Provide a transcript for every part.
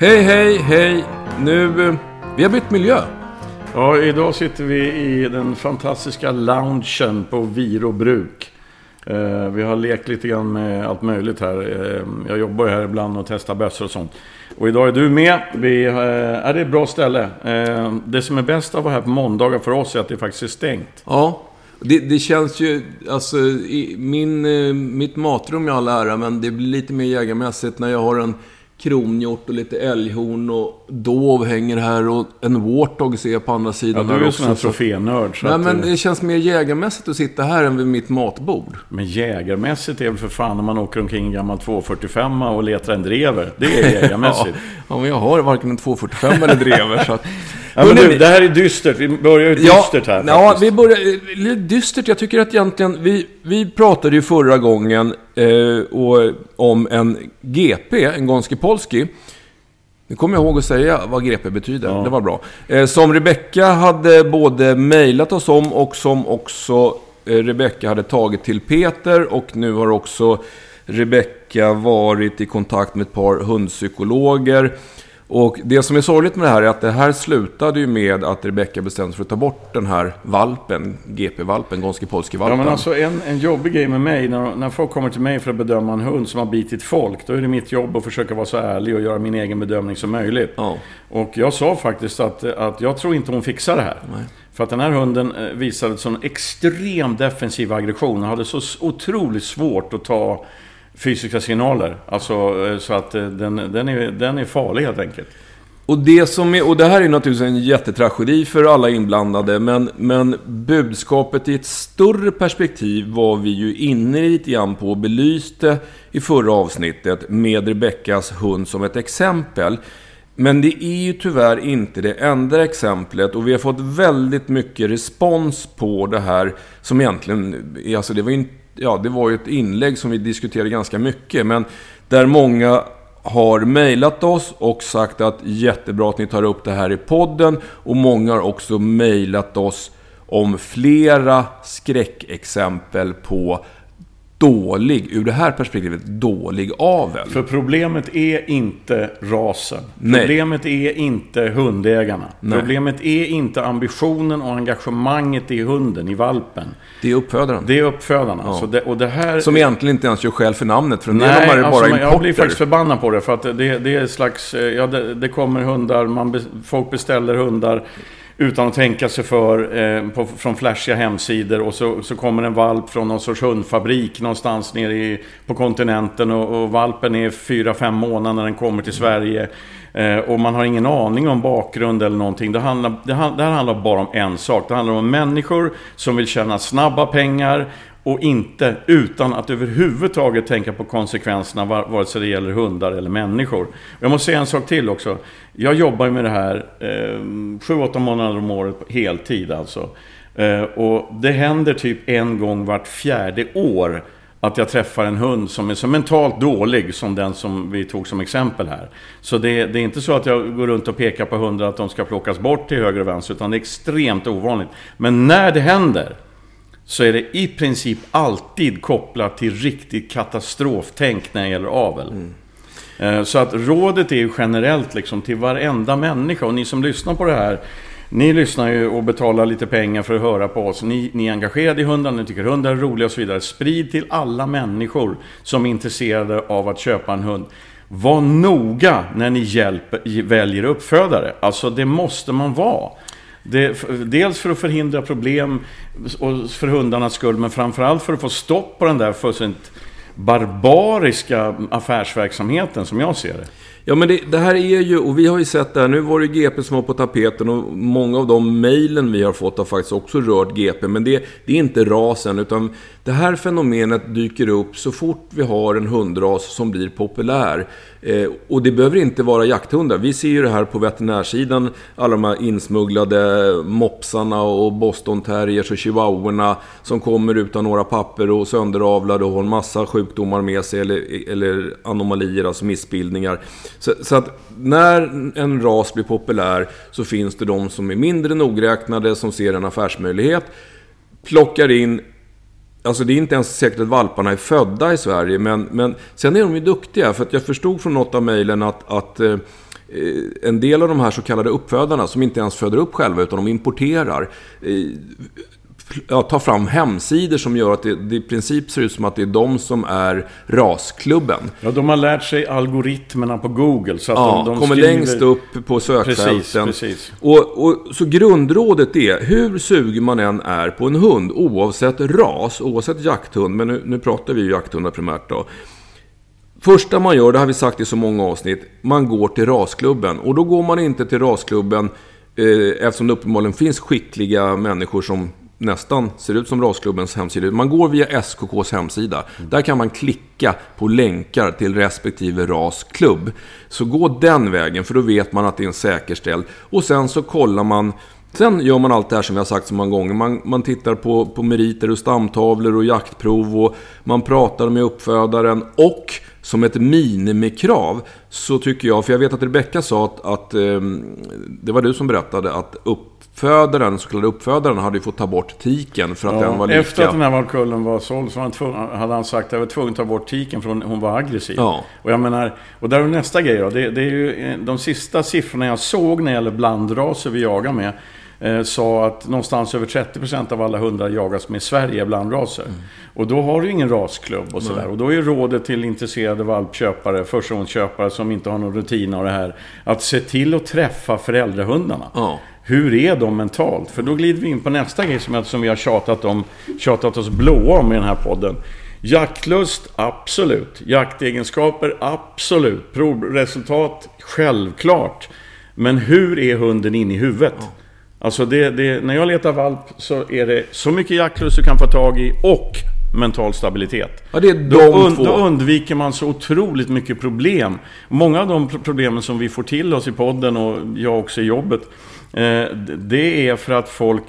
Hej, hej, hej. Nu, eh, vi har bytt miljö. Ja, idag sitter vi i den fantastiska loungen på Virobruk. Eh, vi har lekt lite grann med allt möjligt här. Eh, jag jobbar ju här ibland och testar bössor och sånt. Och idag är du med. Vi, eh, är det ett bra ställe. Eh, det som är bäst av att vara här på måndagar för oss är att det faktiskt är stängt. Ja, det, det känns ju... Alltså, i min, eh, mitt matrum i all ära, men det blir lite mer jägarmässigt när jag har en kronhjort och lite älghorn och dov hänger här och en warthog ser jag på andra Ja, sidan du är ju sån här trofénörd. så Nej, men eh, det känns mer jägarmässigt att sitta här än vid mitt matbord. Men jägarmässigt är väl för fan när man åker omkring en gammal 245 och letar en drever. Det är jägarmässigt. Ja, men jag har varken en 245 eller drever, så att... ja, men du, det här är dystert. Vi börjar ju dystert här Ja, faktiskt. vi börjar... Lite dystert. Jag tycker att egentligen... Vi, vi pratade ju förra gången eh, och, om en GP, en Gonski Polski. Nu kommer jag ihåg att säga vad GP betyder. Ja. Det var bra. Eh, som Rebecka hade både mejlat oss om och som också eh, Rebecka hade tagit till Peter. Och nu har också Rebecka varit i kontakt med ett par hundpsykologer. Och det som är sorgligt med det här är att det här slutade ju med att Rebecka bestämde sig för att ta bort den här valpen, GP-valpen, Gonski Polski-valpen. Ja, men alltså en, en jobbig grej med mig, när, när folk kommer till mig för att bedöma en hund som har bitit folk, då är det mitt jobb att försöka vara så ärlig och göra min egen bedömning som möjligt. Ja. Och jag sa faktiskt att, att jag tror inte hon fixar det här. Nej. För att den här hunden eh, visade sån extrem defensiv aggression och hade så otroligt svårt att ta fysiska signaler. Alltså, eh, så att eh, den, den, är, den är farlig helt enkelt. Och det, som är, och det här är naturligtvis en jättetragedi för alla inblandade, men, men budskapet i ett större perspektiv var vi ju inne lite grann på och belyste i förra avsnittet med Rebeckas hund som ett exempel. Men det är ju tyvärr inte det enda exemplet och vi har fått väldigt mycket respons på det här som egentligen, alltså det var ju, inte- ja, det var ju ett inlägg som vi diskuterade ganska mycket, men där många har mejlat oss och sagt att jättebra att ni tar upp det här i podden. Och många har också mejlat oss om flera skräckexempel på dålig, ur det här perspektivet, dålig avel. För problemet är inte rasen. Nej. Problemet är inte hundägarna. Nej. Problemet är inte ambitionen och engagemanget i hunden, i valpen. Det är uppfödaren. Det är uppfödarna. Så det, och det här... Som egentligen inte ens gör skäl för namnet, för en del av Nej, dem är alltså, bara men jag blir importer. faktiskt förbannad på det. För att det, det är ett slags... eh, Ja, det, det kommer hundar, man folk beställer hundar utan att tänka sig för eh, på, från flashiga hemsidor. Och så, så kommer en valp från någon sorts hundfabrik någonstans nere i, på kontinenten. Och, och valpen är fyra fem månader när den kommer till Sverige. Eh, och man har ingen aning om bakgrund eller någonting. Det, handlar, det, det här handlar bara om en sak. Det handlar om människor som vill tjäna snabba pengar och inte utan att överhuvudtaget tänka på konsekvenserna vare sig det gäller hundar eller människor. Jag måste säga en sak till också. Jag jobbar med det här eh, 7-8 månader om året på heltid alltså. Eh, och det händer typ en gång vart fjärde år att jag träffar en hund som är så mentalt dålig som den som vi tog som exempel här. Så det, det är inte så att jag går runt och pekar på hundar att de ska plockas bort till höger och vänster, utan det är extremt ovanligt. Men när det händer, så är det i princip alltid kopplat till riktigt katastroftänk när det gäller avel. Eh, Så att rådet är ju generellt liksom till varenda människa. Och ni som lyssnar på det här, ni lyssnar ju och betalar lite pengar för att höra på oss. Ni, ni är engagerade i hundar, ni tycker hundar är roliga och så vidare. Sprid till alla människor som är intresserade av att köpa en hund. Var noga när ni hjälper, väljer uppfödare. Alltså det måste man vara. Det, dels för att förhindra problem och för hundarnas skull, men framförallt för att få stopp på den där fullständigt barbariska affärsverksamheten som jag ser det. Ja, men det, det här är ju, och vi har ju sett det här, nu var det GP som var på tapeten och många av de mejlen vi har fått har faktiskt också rört GP, men det, det är inte rasen, utan det här fenomenet dyker upp så fort vi har en hundras som blir populär. Eh, och det behöver inte vara jakthundar. Vi ser ju det här på veterinärsidan, alla de här insmugglade mopsarna och bostonterriers och chihuahuorna som kommer utan några papper och sönderavlade och har en massa sjukdomar med sig eller, eller anomalier, alltså missbildningar. Så, så att när en ras blir populär så finns det de som är mindre nogräknade, som ser en affärsmöjlighet, plockar in Alltså det är inte ens säkert att valparna är födda i Sverige, men, men sen är de ju duktiga. För att jag förstod från något av mejlen att, att eh, eh en del av de här så kallade uppfödarna som inte ens föder upp själva utan de importerar eh, ja, ta fram hemsidor som gör att det, det, i princip ser ut som att det är de som är rasklubben. Ja, de har lärt sig algoritmerna på Google. Så att ja, de, de kommer skriver... längst upp på sökfälten. Precis, precis. Och, och, så grundrådet är, hur sugen man än är på en hund, oavsett ras, oavsett jakthund, men nu, nu pratar vi ju jakthundar primärt då. Första man gör, det har vi sagt i så många avsnitt, man går till rasklubben. Och då går man inte till rasklubben eh, eftersom det uppenbarligen finns skickliga människor som nästan ser ut som rasklubbens hemsida. Man går via SKKs hemsida. Där kan man klicka på länkar till respektive rasklubb. Så gå den vägen, för då vet man att det är en säkerställd. Och sen så kollar man Sen gör man allt det här som vi har sagt så många gånger. Man, man tittar på, på meriter och stamtavlor och jaktprov och man pratar med uppfödaren. Och som ett minimikrav så tycker jag, för jag vet att Rebecka sa att, att eh, det var du som berättade att upp uppfödaren, så kallade uppfödaren, hade ju fått ta bort tiken för att ja, den var lika... Efter att den här valkullen var såld så hade han sagt att jag var tvungen att ta bort tiken för hon, hon var aggressiv. Ja. Och jag menar, och där är nästa grej då. Det, det, är ju eh, de sista siffrorna jag såg när det gäller blandraser vi jagar med. Eh, sa att någonstans över 30% av alla hundar jagas med i Sverige blandraser. Mm. Och då har du ingen rasklubb och sådär. Och då är rådet till intresserade valpköpare, förstagångsköpare som inte har någon rutin av det här. Att se till att träffa föräldrahundarna. Ja. Hur är de mentalt? För då glider vi in på nästa grej som, som vi har tjatat, om, tjatat oss blåa om i den här podden. Jaktlust, absolut. Jaktegenskaper, absolut. Provresultat, självklart. Men hur är hunden in i huvudet? Alltså det, det, när jag letar valp så är det så mycket jaktlust du kan få tag i och mental stabilitet. Ja, det är de då, un, två. då undviker man så otroligt mycket problem. Många av de problemen som vi får till oss i podden och jag också i jobbet Eh, det är för att folk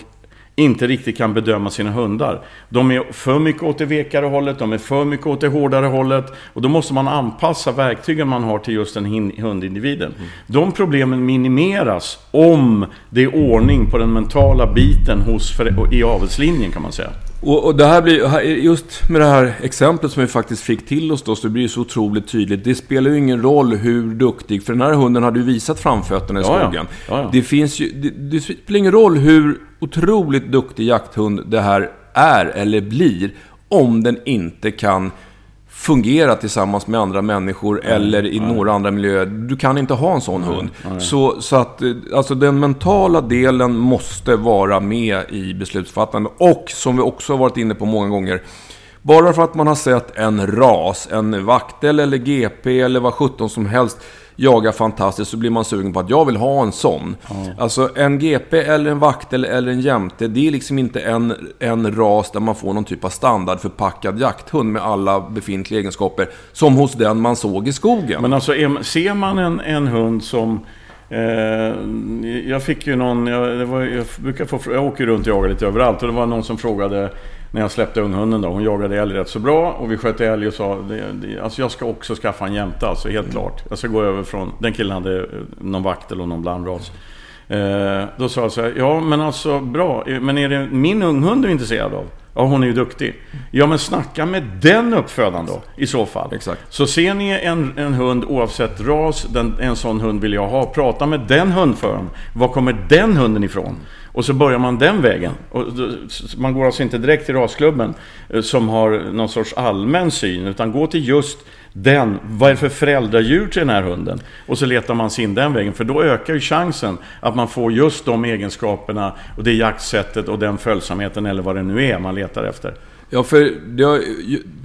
inte riktigt kan bedöma sina hundar. De är för mycket åt det vekare hållet, de är för mycket åt det hårdare hållet. Och då måste man anpassa verktygen man har till just den hundindividen. Mm. De problemen minimeras om det är ordning på den mentala biten hos, i avelslinjen kan man säga. Och, och, det här blir, just med det här exemplet som vi faktiskt fick till oss då, så det blir så otroligt tydligt. Det spelar ju ingen roll hur duktig, för den här hunden hade ju visat framfötterna i skogen. Ja, ja. Ja, det, finns ju, det, det, spelar ingen roll hur otroligt duktig jakthund det här är eller blir, om den inte kan fungera tillsammans med andra människor mm, eller i nej. några andra miljöer. Du kan inte ha en sån nej, hund. Så, så att alltså den mentala delen måste vara med i beslutsfattande. Och som vi också har varit inne på många gånger. Bara för att man har sett en ras, en vaktel eller GP eller vad sjutton som helst jagar fantastiskt så blir man sugen på att jag vill ha en sån. Mm. Alltså en GP eller en vaktel eller en jämte, det är liksom inte en, en ras där man får någon typ av standardförpackad jakthund med alla befintliga egenskaper. Som hos den man såg i skogen. Men alltså ser man en, en hund som Eh, jag fick ju någon, jag, var, jag brukar få, jag åker runt och jagar lite överallt och det var någon som frågade när jag släppte unghunden då. Hon jagade älg rätt så bra och vi sköt älg och sa alltså jag ska också skaffa en jämte alltså, helt mm. klart. Jag ska gå över från, den killen hade eh, någon vaktel och någon blandras. Eh, då sa jag så här, ja men alltså bra, men är det min unghund du är intresserad av? Ja, hon är ju duktig. Ja, men snacka med den uppfödaren då, i så fall. Exakt. Så ser ni en, en hund oavsett ras, den, en sån hund vill jag ha. Prata med den hundföraren. Var kommer den hunden ifrån? Och så börjar man den vägen. Och man går alltså inte direkt till rasklubben eh, som har någon sorts allmän syn, utan gå till just den, vad är det för föräldradjur till den här hunden? Och så letar man sig in den vägen, för då ökar ju chansen att man får just de egenskaperna och det jaktsättet och den följsamheten eller vad det nu är man letar efter. Ja, för det,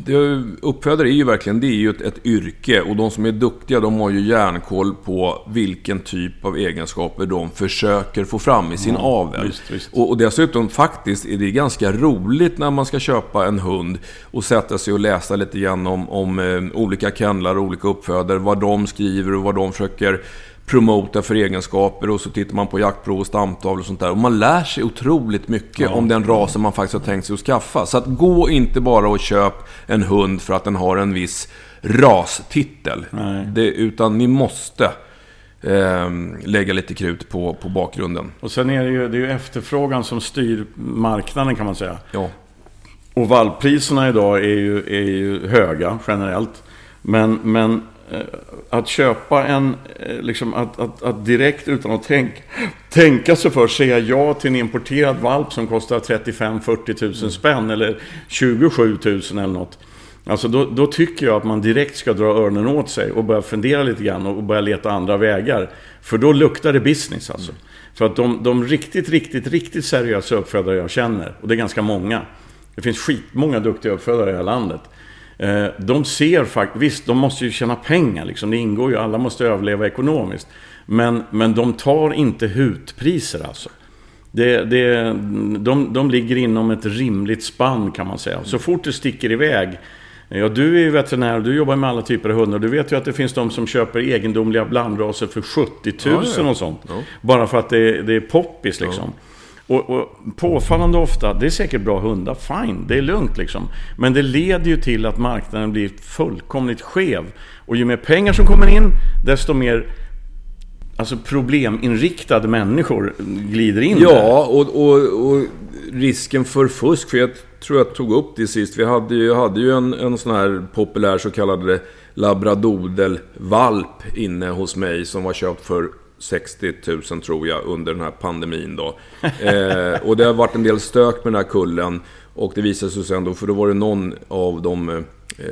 det, uppfödare är ju verkligen det är ju ett, ett, yrke och de som är duktiga de har ju järnkoll på vilken typ av egenskaper de försöker få fram i sin ja, avel. Visst, visst. Och, och dessutom faktiskt är det ganska roligt när man ska köpa en hund och sätta sig och läsa lite grann om, om eh, olika kennlar och olika uppfödare, vad de skriver och vad de försöker promota för egenskaper och så tittar man på jaktprov och stamtavlor och sånt där. Och man lär sig otroligt mycket ja. om den rasen man faktiskt har tänkt sig att skaffa. Så att gå inte bara och köp en hund för att den har en viss rastitel. Det, utan ni måste eh, lägga lite krut på, på bakgrunden. Och sen är det ju, det är ju efterfrågan som styr marknaden kan man säga. Ja. Och valppriserna idag är ju, är ju höga generellt. Men, men att köpa en, eh, liksom att, att, att direkt utan att tänk, tänka sig för säga ja till en importerad valp som kostar 35-40 000 spänn eller 27 000 eller något. Alltså då, då, tycker jag att man direkt ska dra öronen åt sig och börja fundera lite grann och börja leta andra vägar. För då luktar det business alltså. Mm. För att de, de riktigt, riktigt, riktigt seriösa uppfödare jag känner, och det är ganska många. Det finns skitmånga duktiga uppfödare i det här landet. Eh, de ser faktiskt, visst de måste ju tjäna pengar liksom, det ingår ju, alla måste överleva ekonomiskt. Men, men de tar inte hutpriser alltså. Det, det, de, de ligger inom ett rimligt spann kan man säga. Så fort det sticker iväg Ja, du är ju veterinär och du jobbar med alla typer av hundar. Du vet ju att det finns de som köper egendomliga blandraser för 70 000 ja, ja. och sånt. Bara för att det, det är poppis liksom. Och, och, påfallande ofta, det är säkert bra hundar, fine, det är lugnt liksom. Men det leder ju till att marknaden blir fullkomligt skev. Och ju mer pengar som kommer in, desto mer alltså probleminriktade människor glider in Ja, där. Och, och, och risken för fusk, för jag tror jag tog upp det sist. Vi hade ju, hade ju en, en sån här populär så kallad labradoodle-valp inne hos mig som var köpt för 60 000 tror jag under den här pandemin då. Eh, och det har varit en del stök med den här kullen. Och det visade sig sen då, för då var det någon av de eh,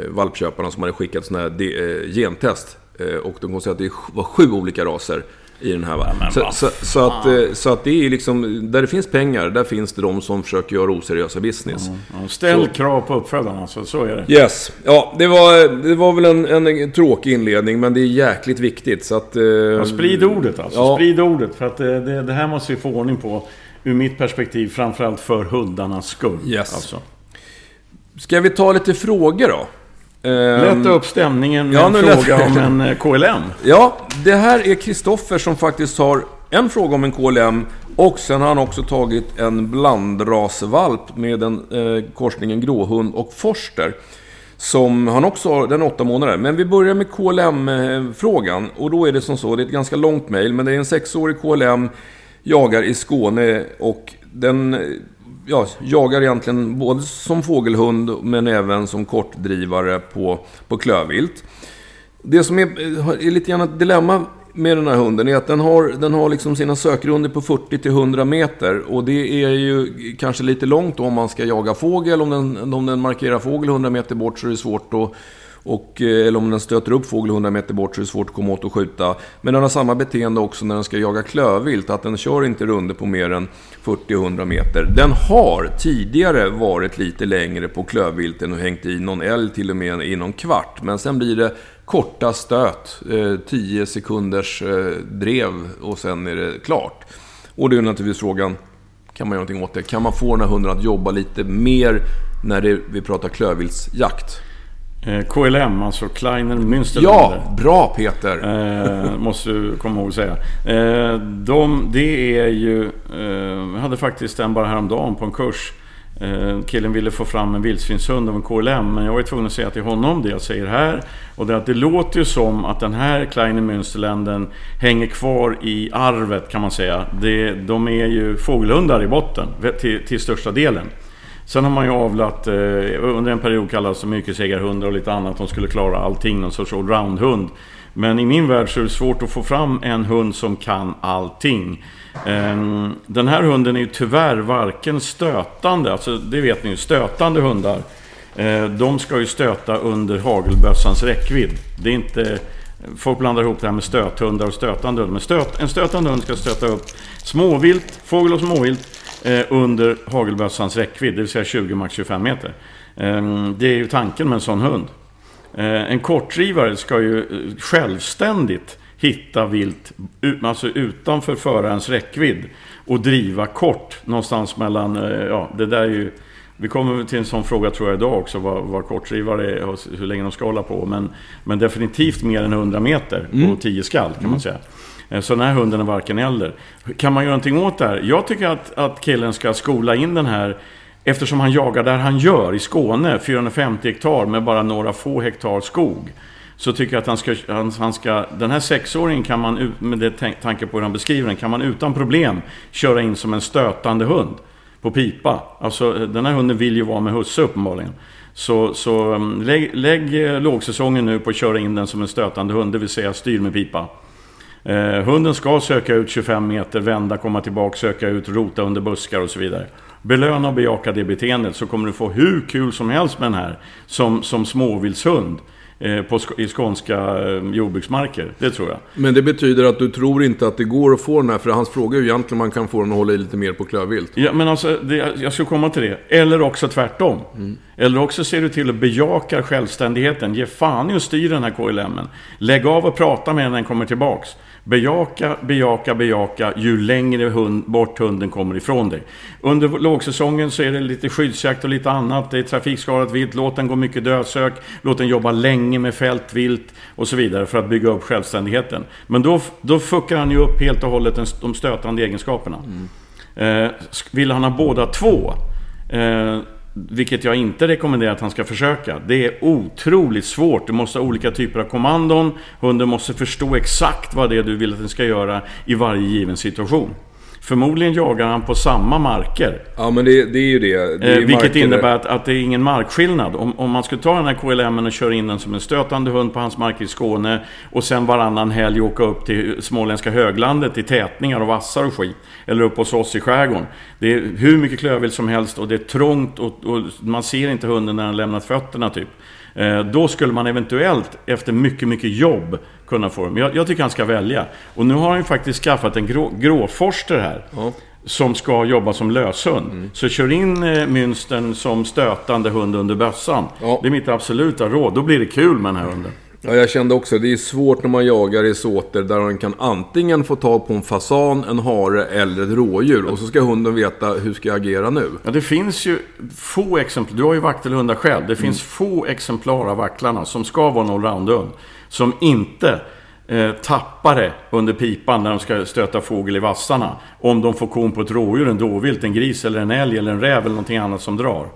valpköparna som hade skickat sådana här eh, gentest. Eh, och de konstaterade att det var sju olika raser i den här. Ja, så, så, så, att, eh, så att det är liksom, där det finns pengar, där finns det de som försöker göra oseriösa business. Mm, mm. Ställ så. krav på uppfödarna, så, så är det. Yes. Ja, det var, det var väl en, en tråkig inledning, men det är jäkligt viktigt. Så att, eh, ja, sprid ordet alltså. Ja. Sprid ordet, för att eh, det, det här måste vi få ordning på. Ur mitt perspektiv, framförallt för hundarnas skull. Yes. Alltså. Ska vi ta lite frågor då? Lätta ehm, upp stämningen med ja, en fråga lätt. om en eh, KLM. Ja, det här är Kristoffer som faktiskt har en fråga om en KLM. Och sen har han också tagit en blandrasvalp med en eh, korsningen gråhund och forster. Som han också har, den är åtta månader. Men vi börjar med KLM-frågan. Och då är det som så, det är ett ganska långt mail. Men det är en sexårig KLM, jagar i Skåne och den ja, jagar egentligen både som fågelhund men även som kortdrivare på, på klövvilt. Det som är, är lite grann ett dilemma med den här hunden är att den har, den har liksom sina sökrunder på 40-100 meter. Och det är ju kanske lite långt om man ska jaga fågel. Om den, om den markerar fågel 100 meter bort så är det svårt att och, eh, eller om den stöter upp fågel 100 meter bort så är det svårt att komma åt och skjuta. Men den har samma beteende också när den ska jaga klövvilt. Att den kör inte runder på mer än 40-100 meter. Den har tidigare varit lite längre på klövvilten och hängt i någon älg till och med i någon kvart. Men sen blir det korta stöt, eh, 10 sekunders eh, drev och sen är det klart. Och det är naturligtvis frågan, kan man göra någonting åt det? Kan man få den här hunden att jobba lite mer när det, vi pratar klövviltsjakt? Eh, KLM, alltså Kleiner Münsterländer. Ja, bra Peter! Eh, måste du komma ihåg att säga. Eh, de, det är ju... Eh, jag hade faktiskt en bara häromdagen på en kurs. Eh, killen ville få fram en vildsvinshund av en KLM, men jag var tvungen att säga till honom det jag säger här. Och det är att det låter ju som att den här Kleiner Münsterländen hänger kvar i arvet kan man säga. Det, de är ju fågelhundar i botten till, till största delen. Sen har man ju avlat, eh, under en period kallades som yrkesägarhundar och lite annat. De skulle klara allting, någon sorts allroundhund. Men i min värld så är det svårt att få fram en hund som kan allting. Eh, den här hunden är ju tyvärr varken stötande, alltså det vet ni ju, stötande hundar. Eh, de ska ju stöta under hagelbössans räckvidd. Det är inte... Folk blandar ihop det här med stöthundar och stötande hundar. Men stöt, en stötande hund ska stöta upp småvilt, fågel och småvilt eh, under hagelbössans räckvidd, det vill säga 20 max 25 meter. Eh, det är ju tanken med en sån hund. Eh, en kortdrivare ska ju eh, självständigt hitta vilt alltså utanför förarens räckvidd och driva kort någonstans mellan, eh, ja det där är ju vi kommer till en sån fråga tror jag idag också, vad, vad kortdrivare är och hur länge de ska hålla på. Men, men definitivt mer än 100 meter mm. 10 skall kan man mm. säga. Eh, så den här hunden är varken eller. Kan man göra någonting åt det här? Jag tycker att, att killen ska skola in den här Eftersom han jagar där han gör, i Skåne, 450 hektar med bara några få hektar skog. Så tycker jag att han ska, han, han ska den här sexåringen kan man, med det tanke på hur han beskriver den, kan man utan problem köra in som en stötande hund. På pipa. Alltså den här hunden vill ju vara med husse uppenbarligen. Så, så mm, lägg, lägg eh, lågsäsongen nu på att köra in den som en stötande hund, det vill säga styr med pipa. Eh, hunden ska söka ut 25 meter, vända, komma tillbaka, söka ut, rota under buskar och så vidare. Belöna och bejaka det beteendet så kommer du få hur kul som helst med den här som, som småviltshund. Eh, på, i skånska eh, jordbruksmarker. Det tror jag. Men det betyder att du tror inte att det går att få den här, för hans fråga är ju egentligen om man kan få den att hålla i lite mer på klövvilt. Ja, men alltså, det, jag ska komma till det. Eller också tvärtom. Mm. Eller också ser du till att bejaka självständigheten. Ge fan i att styra den här KLMen. Lägg av och prata med den när den kommer tillbaks. Bejaka, bejaka, bejaka ju längre hund, bort hunden kommer ifrån dig. Under lågsäsongen så är det lite skyddsjakt och lite annat. Det är trafikskadat vilt. Låt den gå mycket dödsök. Låt den jobba länge med fältvilt och så vidare för att bygga upp självständigheten. Men då, då fuckar han ju upp helt och hållet de stötande egenskaperna. Mm. Eh, vill han ha båda två eh, vilket jag inte rekommenderar att han ska försöka. Det är otroligt svårt. Du måste ha olika typer av kommandon. Hunden måste förstå exakt vad det är du vill att den ska göra i varje given situation. Förmodligen jagar han på samma marker. Ja, men det, det är ju det. det är eh, vilket innebär att, att, det är ingen markskillnad. Om, om man skulle ta den här KLM och köra in den som en stötande hund på hans marker i Skåne och sen varannan helg åka upp till småländska höglandet i tätningar och vassar och skit. Eller upp hos oss i skärgården. Det är hur mycket klövvilt som helst och det är trångt och, och man ser inte hunden när den lämnat fötterna typ. Eh, då skulle man eventuellt, efter mycket, mycket jobb, kunna få dem. Jag, jag tycker han ska välja. Och nu har han ju faktiskt skaffat en grå, gråforster här. Ja. Som ska jobba som löshund. Mm. Så kör in eh, Münstern som stötande hund under bössan. Ja. Det är mitt absoluta råd. Då blir det kul med den här hunden. Ja, jag kände också det är svårt när man jagar i såter där man kan antingen få tag på en fasan, en hare eller ett rådjur. Och så ska hunden veta hur ska jag agera nu. Ja, det finns ju få exemplar. Du har ju vaktelhundar själv. Det finns mm. få exemplar av vacklarna som ska vara en allroundhund. Som inte eh, tappar det under pipan när de ska stöta fågel i vassarna. Om de får kon på ett rådjur, en dåvilt, en gris eller en älg eller en räv eller någonting annat som drar.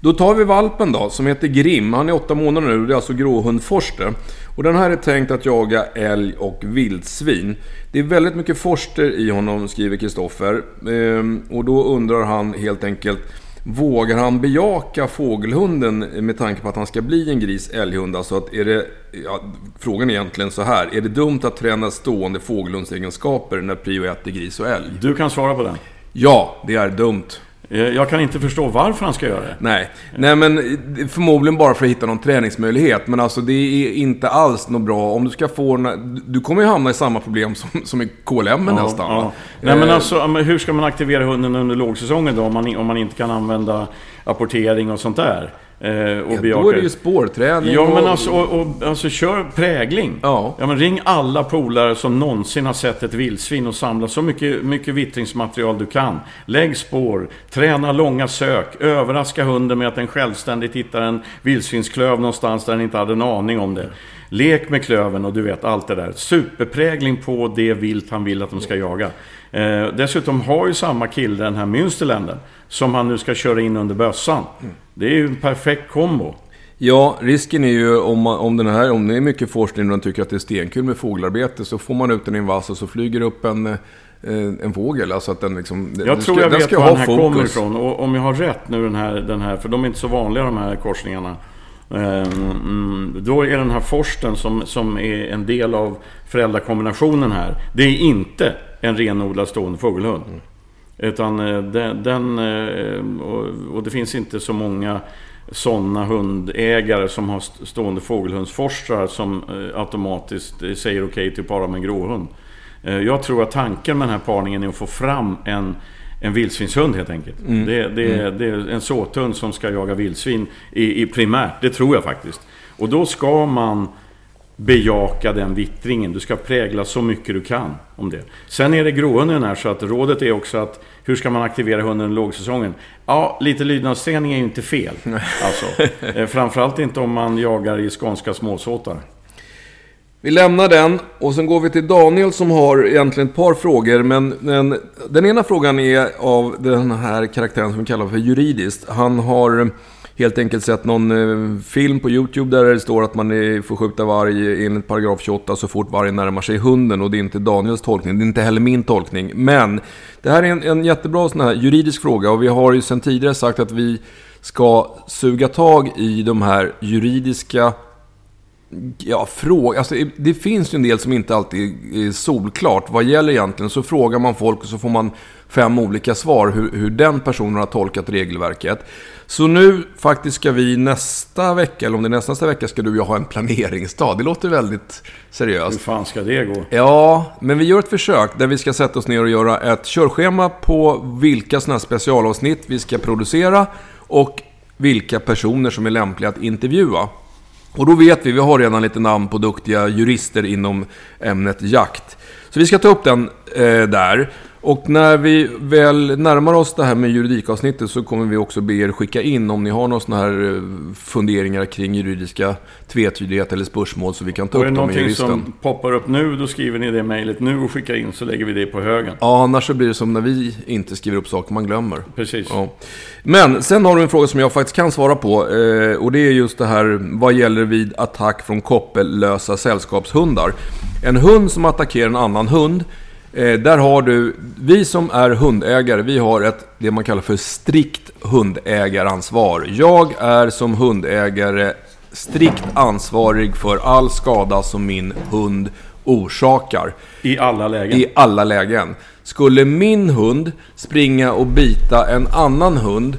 Då tar vi valpen då, som heter Grim. Han är åtta månader nu, det är alltså gråhundforster. Och den här är tänkt att jaga älg och vildsvin. Det är väldigt mycket forster i honom, skriver Kristoffer. Ehm, och då undrar han helt enkelt, vågar han bejaka fågelhunden med tanke på att han ska bli en gris älghund? Alltså att är det, ja, frågan är egentligen så här, är det dumt att träna stående fågelhundsegenskaper när prio 1 är gris och älg? Du kan svara på den. Ja, det är dumt. Eh, jag kan inte förstå varför han ska göra det. Nej, Nej men förmodligen bara för att hitta någon träningsmöjlighet. Men alltså det är inte alls något bra. Om du ska få... Du kommer ju hamna i samma problem som, som i KLM ja, nästan. Ja. Nej men eh. alltså, hur ska man aktivera hunden under lågsäsongen då? Om man, om man inte kan använda apportering och sånt där? Eh, och ja, då är det ju spårträning. Ja, men alltså, och, och, alltså kör prägling. Ja. ja. men ring alla polare som någonsin har sett ett vildsvin och samla så mycket, mycket vittringsmaterial du kan. Lägg spår, träna långa sök, överraska hunden med att den självständigt hittar en vildsvinsklöv någonstans där den inte hade en aning om det. Lek med klöven och du vet allt det där. Superprägling på det vilt han vill att de ska jaga. Eh, dessutom har ju samma kille den här Münsterländer som han nu ska köra in under bössan. Det är ju en perfekt kombo. Ja, risken är ju om, om, den här, om det är mycket forskning och man tycker att det är stenkul med fågelarbete så får man ut den i en vass och så flyger upp en, eh, en fågel. Alltså att den liksom... Jag tror jag vet var den här fokus. kommer ifrån. Och om jag har rätt nu den här, den här, för de är inte så vanliga de här korsningarna. Um, då är den här forsten som, som är en del av föräldrakombinationen här. Det är inte en renodlad stående fågelhund. Mm. Utan eh, den, den eh, och, och det finns inte så många sådana hundägare som har stående fågelhundsforstrar som eh, automatiskt säger okej okay till att para med en gråhund. Jag tror att tanken med den här parningen är att få fram en, en vildsvinshund helt enkelt. Mm. Det, det, mm. det, är en såthund som ska jaga vildsvin i, i primärt, det tror jag faktiskt. Och då ska man bejaka den vittringen. Du ska prägla så mycket du kan om det. Sen är det gråhunden här så att rådet är också att hur ska man aktivera hunden i lågsäsongen? Ja, lite lydnadsträning är ju inte fel. Alltså, eh, framförallt inte om man jagar i skånska småsåtar. Vi lämnar den och sen går vi till Daniel som har egentligen ett par frågor. Men, den, den ena frågan är av den här karaktären som vi kallar för juridiskt. Han har helt enkelt sett någon eh, film på YouTube där det står att man får skjuta varg enligt paragraf 28 så fort vargen närmar sig hunden. Och det är inte Daniels tolkning, det är inte heller min tolkning. Men det här är en, en jättebra sån här juridisk fråga och vi har ju sedan tidigare sagt att vi ska suga tag i de här juridiska ja, frågor. Alltså, det finns ju en del som inte alltid är solklart. Vad gäller egentligen? Så frågar man folk och så får man fem olika svar hur, hur den personen har tolkat regelverket. Så nu faktiskt ska vi nästa vecka, eller om det är nästa, nästa vecka, ska du och jag ha en planeringsdag. Det låter väldigt seriöst. Hur fan ska det gå? Ja, men vi gör ett försök där vi ska sätta oss ner och göra ett körschema på vilka sådana här specialavsnitt vi ska producera och vilka personer som är lämpliga att intervjua. Och då vet vi, vi har redan lite namn på duktiga jurister inom ämnet jakt. Så vi ska ta upp den eh, där. Och när vi väl närmar oss det här med juridikavsnittet så kommer vi också be er skicka in om ni har några sådana här eh, funderingar kring juridiska tvetydighet eller spörsmål så vi kan ta Och är upp det dem med någonting juristen. som poppar upp nu, då skriver ni det mejlet nu och skickar in så lägger vi det på högen. Ja, annars så blir det som när vi inte skriver upp saker man glömmer. Precis. Ja. Men sen har du en fråga som jag faktiskt kan svara på. Eh, och det är just det här vad gäller vid attack från koppellösa sällskapshundar. En hund som attackerar en annan hund. Eh, där har du, vi som är hundägare, vi har ett, det man kallar för strikt hundägaransvar. Jag är som hundägare strikt ansvarig för all skada som min hund orsakar. I alla lägen. I alla lägen. Skulle min hund springa och bita en annan hund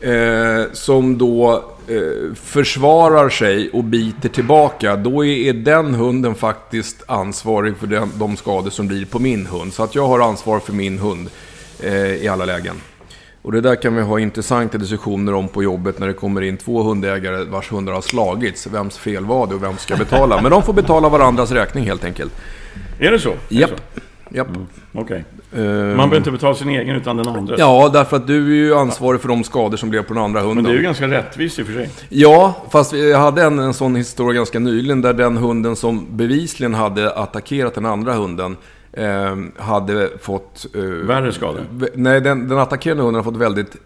eh, som då eh, försvarar sig och biter tillbaka, då är den hunden faktiskt ansvarig för den, de skador som blir på min hund. Så att jag har ansvar för min hund eh, i alla lägen. Och det där kan vi ha intressanta diskussioner om på jobbet när det kommer in två hundägare vars hundar har slagits. Vems fel var det och vem ska betala? Men de får betala varandras räkning helt enkelt. Är det så? Är Japp. Japp. Okej. Eh, Man behöver inte betala sin egen utan den andra. Ja, därför att du är ju ansvarig för de skador som blev på den andra hunden. Men det är ju ganska rättvist i och för sig. Ja, fast jag hade en, en sån historia ganska nyligen där den hunden som bevisligen hade attackerat den andra hunden eh, hade fått... Eh, Värre skador. Nej, den, den attackerande hunden har fått väldigt...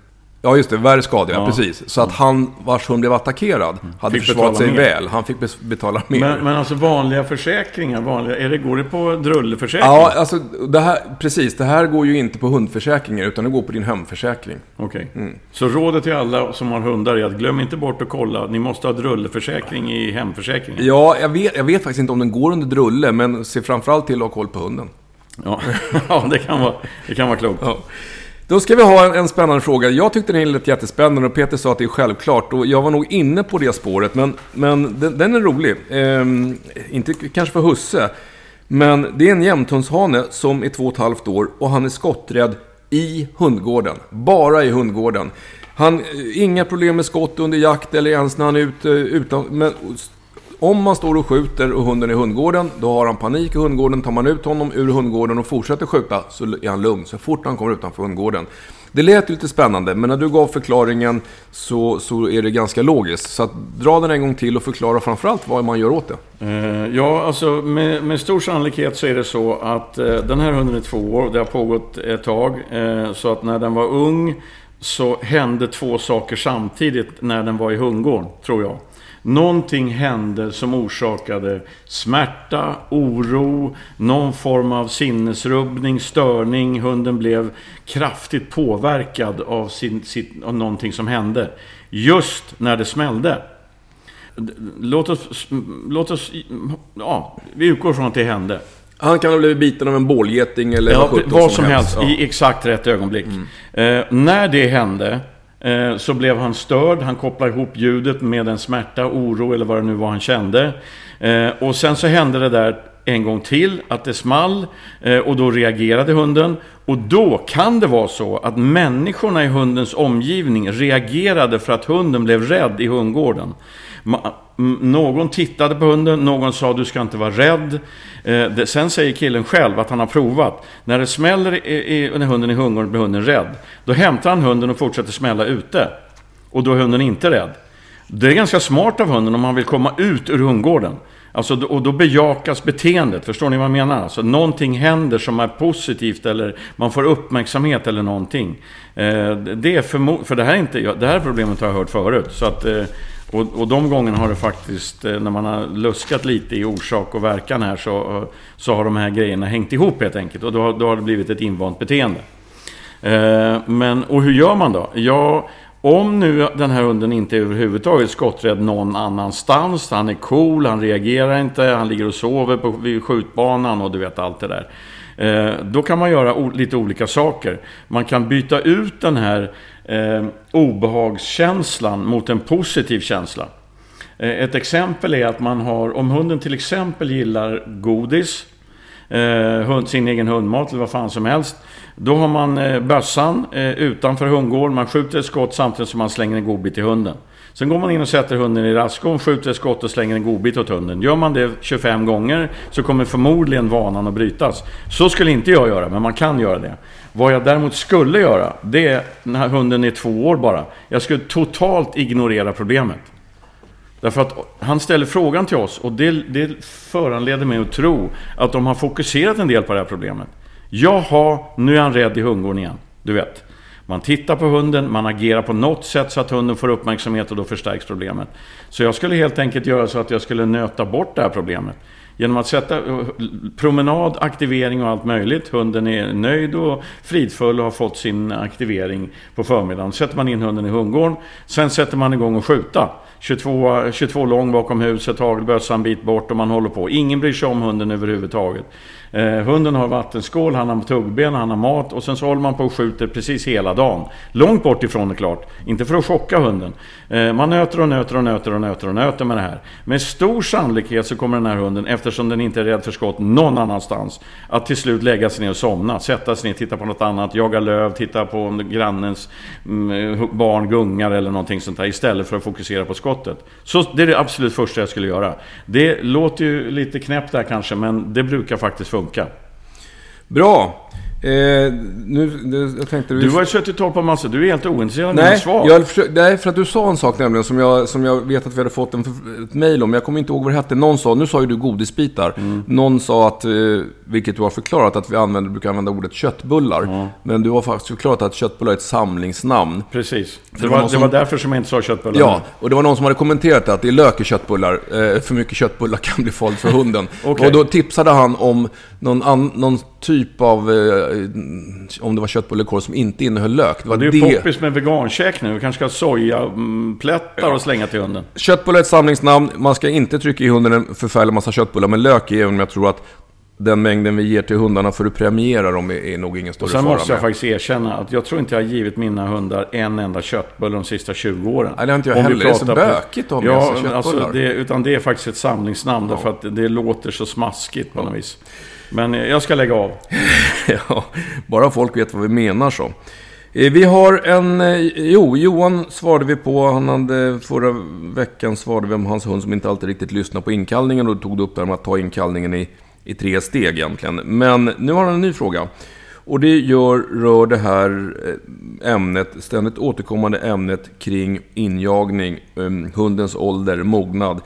Ja, just det. Värre skador, ja. Precis. Så att han, vars hund blev attackerad, hade Fick försvarat sig mer. väl. Han fick betala mer. Men, men alltså vanliga försäkringar, vanliga, är det, går det på drulleförsäkring? Ja, alltså det här, precis. Det här går ju inte på hundförsäkringar, utan det går på din hemförsäkring. Okej. Mm. Så rådet till alla som har hundar är att glöm inte bort att kolla. Ni måste ha drulleförsäkring i hemförsäkringen. Ja, jag vet, jag vet faktiskt inte om den går under drulle, men se framförallt till att ha koll på hunden. Ja, ja det, kan vara, det kan vara klokt. Ja. Då ska vi ha en, en spännande fråga. Jag tyckte den lät jättespännande och Peter sa att det är självklart. Och jag var nog inne på det spåret, men, men den, den är rolig. Ehm, inte kanske för husse, men det är en jämthundshane som är två och ett halvt år och han är skotträdd i hundgården. Bara i hundgården. Han, eh, inga problem med skott under jakt eller ens när han är ute utan... Men, om man står och skjuter och hunden är i hundgården, då har han panik i hundgården. Tar man ut honom ur hundgården och fortsätter skjuta så är han lugn så fort han kommer utanför hundgården. Det lät ju lite spännande, men när du gav förklaringen så, så är det ganska logiskt. Så att dra den en gång till och förklara framförallt vad man gör åt det. Eh, ja, alltså med, med stor sannolikhet så är det så att eh, den här hunden är två år. Det har pågått ett tag. Eh, så att när den var ung så hände två saker samtidigt när den var i hundgården, tror jag. Någonting hände som orsakade smärta, oro, någon form av sinnesrubbning, störning. Hunden blev kraftigt påverkad av, sin, sitt, av någonting som hände. Just när det smällde. Låt oss, låt oss, ja, vi utgår från att det hände. Han kan ha blivit biten av en bålgeting eller Ja, vad som helst, Ja. i exakt rätt ögonblick. Eh, när det hände Eh, så blev han störd, han kopplade ihop ljudet med en smärta, oro eller vad det nu var han kände. Eh, och sen så hände det där en gång till, att det small eh, och då reagerade hunden. Och då kan det vara så att människorna i hundens omgivning reagerade för att hunden blev rädd i hundgården. Någon tittade på hunden, någon sa du ska inte vara rädd. Eh, sen säger killen själv att han har provat. När det smäller i, i, när hunden är i hundgården blir hunden rädd. Då hämtar han hunden och fortsätter smälla ute. Och då är hunden inte rädd. Det är ganska smart av hunden om han vill komma ut ur hundgården. Alltså, och då bejakas beteendet, förstår ni vad jag menar? Alltså, någonting händer som är positivt eller man får uppmärksamhet eller någonting. Eh, det är för, för det här, är inte, det här problemet har jag hört förut. Så att, eh, och, och de gångerna har det faktiskt, eh, när man har luskat lite i orsak och verkan här, så, eh, så har de här grejerna hängt ihop helt enkelt. Och då, har- då har det blivit ett invant beteende. Eh, Men, och hur gör man då? Ja, Om nu den här hunden inte är överhuvudtaget skotträdd någon annanstans, han är cool, han reagerar inte, han ligger och sover på, vid skjutbanan och du vet allt det där. Eh, då kan man göra lite olika saker. Man kan byta ut den här eh, obehagskänslan mot en positiv känsla. Eh, ett exempel är att man har, om hunden till exempel gillar godis, eh, sin egen hundmat eller vad fan som helst. Då har man eh, bössan eh, utanför hundgården, man skjuter ett skott samtidigt som man slänger en godbit till hunden. Sen går man in och sätter hunden i raskon, skjuter ett skott och slänger en godbit åt hunden. Gör man det 25 gånger så kommer förmodligen vanan att brytas. Så skulle inte jag göra, men man kan göra det. Vad jag däremot skulle göra, det är när hunden är två år bara. Jag skulle totalt ignorera problemet. Därför att han ställer frågan till oss och det, det föranleder mig att tro att de har fokuserat en del på det här problemet. Jaha, nu är han rädd i hundgården igen. Du vet. Man tittar på hunden, man agerar på något sätt så att hunden får uppmärksamhet och då förstärks problemet. Så jag skulle helt enkelt göra så att jag skulle nöta bort det här problemet. Genom att sätta eh, promenad, aktivering och allt möjligt. Hunden är nöjd och fridfull och har fått sin aktivering på förmiddagen. Sätter man in hunden i hundgården. Sen sätter man igång och skjuta. 22, 22 lång bakom huset, hagelbössan en bit bort och man håller på. Ingen bryr sig om hunden överhuvudtaget. Eh, hunden har vattenskål, han har tuggben, han har mat och sen så håller man på och skjuter precis hela dagen. Långt bort ifrån det klart. Inte för att chocka hunden. Eh, man nöter och nöter och nöter och nöter och nöter med det här. Med stor sannolikhet så kommer den här hunden, eftersom den inte är rädd för skott någon annanstans, att till slut lägga sig ner och somna. Sätta sig ner, titta på något annat, jaga löv, titta på grannens mm, eh, barn gungar eller någonting sånt där. Istället för att fokusera på skottet. Så det är det absolut första jag skulle göra. Det låter ju lite knäppt där kanske, men det brukar faktiskt funka. Bra. Eh, nu, jag tänkte, du suttit och på massor. Du är helt ointresserad av mina svar. Jag försökt, nej, för att du sa en sak nämligen som jag, som jag vet att vi hade fått en, ett mejl om. Jag kommer inte ihåg vad det hette. Någon sa, nu sa ju du godisbitar. Mm. Någon sa att, eh, vilket du har förklarat, att vi använder, brukar använda ordet köttbullar. Mm. Men du har faktiskt förklarat att köttbullar är ett samlingsnamn. Precis. Det, det var, som, det var därför som jag inte sa köttbullar. Ja, och det var någon som hade kommenterat att det är lök i köttbullar. Eh, för mycket köttbullar kan bli farligt för hunden. okay. Och då tipsade han om någon, an, någon typ av, eh, om det var köttbullekorv som inte innehöll lök. Det, var det är ju det... poppis med vegankäk nu. Vi kanske ska ha sojaplättar ja. och slänga till hunden. Köttbullar är ett samlingsnamn. Man ska inte trycka i hunden en förfärlig massa köttbullar med lök i, även om jag tror att den mängden vi ger till hundarna för att premiera dem är, är nog ingen större fara Sen måste jag med. faktiskt erkänna att jag tror inte jag har givit mina hundar en enda köttbulle de sista 20 åren. Nej, det har inte jag Om heller. Det är så bökigt om ja, alltså det, Utan det är faktiskt ett samlingsnamn. Ja. Därför att det låter så smaskigt på något vis. Men jag ska lägga av. ja, bara folk vet vad vi menar så. Eh, vi har en... Eh, jo, Johan svarade vi på. Han hade, förra veckan svarade vi om hans hund som inte alltid riktigt lyssnar på inkallningen. Och tog du upp det här med att ta inkallningen i, i tre steg egentligen. Men nu har han en ny fråga. Och det gör, rör det här eh, ämnet, ständigt återkommande ämnet kring injagning, hundens ålder, mognad.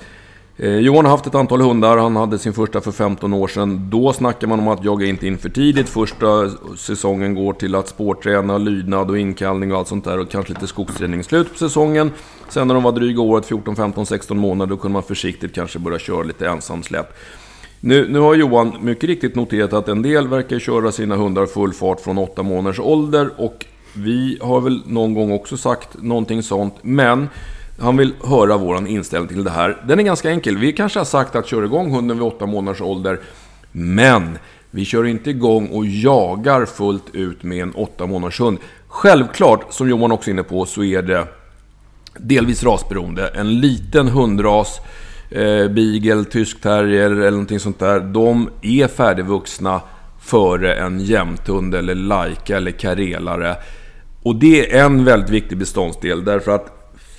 Eh, Johan har haft ett antal hundar. Han hade sin första för 15 år sedan. Då snackar man om att jaga inte in för tidigt. Första säsongen går till att spårträna, lydnad och inkallning och allt sånt där. Och kanske lite skogsträning. Slut på säsongen. Sen när de var dryga året, 14, 15, 16 månader, då kunde man försiktigt kanske börja köra lite ensamsläpp. Nu, nu har Johan mycket riktigt noterat att en del verkar köra sina hundar full fart från 8 månaders ålder. Och vi har väl någon gång också sagt någonting sånt. Men han vill höra vår inställning till det här. Den är ganska enkel. Vi kanske har sagt att köra igång hunden vid åtta månaders ålder. Men vi kör inte igång och jagar fullt ut med en åtta månaders hund. Självklart, som Johan också är inne på, så är det delvis rasberoende. En liten hundras, eh, beagle, tysk terrier eller någonting sånt där. De är färdigvuxna före en jämthund eller laika eller karelare. Och det är en väldigt viktig beståndsdel därför att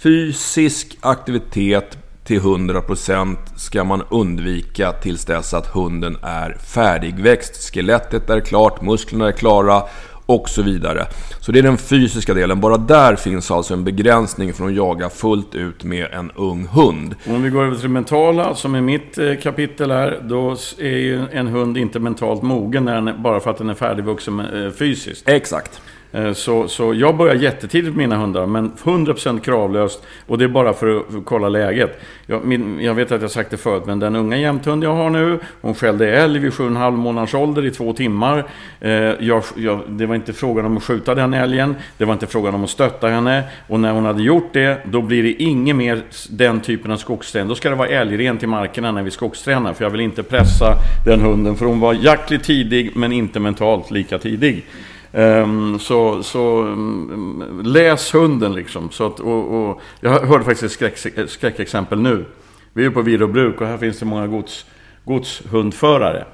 Fysisk aktivitet till 100% ska man undvika tills dess att hunden är färdigväxt. Skelettet är klart, musklerna är klara och så vidare. Så det är den fysiska delen. Bara där finns alltså en begränsning från att jaga fullt ut med en ung hund. Om vi går över till det mentala, som är mitt eh, kapitel här, då är ju en hund inte mentalt mogen bara för att den är färdigvuxen eh, fysiskt. Exakt. Eh, så, så jag börjar jättetidigt med mina hundar, men 100% kravlöst. Och det är bara för att, för att kolla läget. Jag, min, jag vet att jag sagt det förut, men den unga jämthund jag har nu, hon skällde älg vid 7,5 månaders ålder i två timmar. Eh, jag, jag, det var inte frågan om att skjuta den älgen, det var inte frågan om att stötta henne. Och när hon hade gjort det, då blir det inget mer den typen av skogsträning. Då ska det vara älgrent i markerna när vi skogstränar, för jag vill inte pressa den hunden. För hon var jaktligt tidig, men inte mentalt lika tidig. Ehm, så så mm, läs hunden liksom. Så att, och, och, jag hörde faktiskt ett skräck, ett skräckexempel nu. Vi är på Virobruk och här finns det många gods, godshundförare.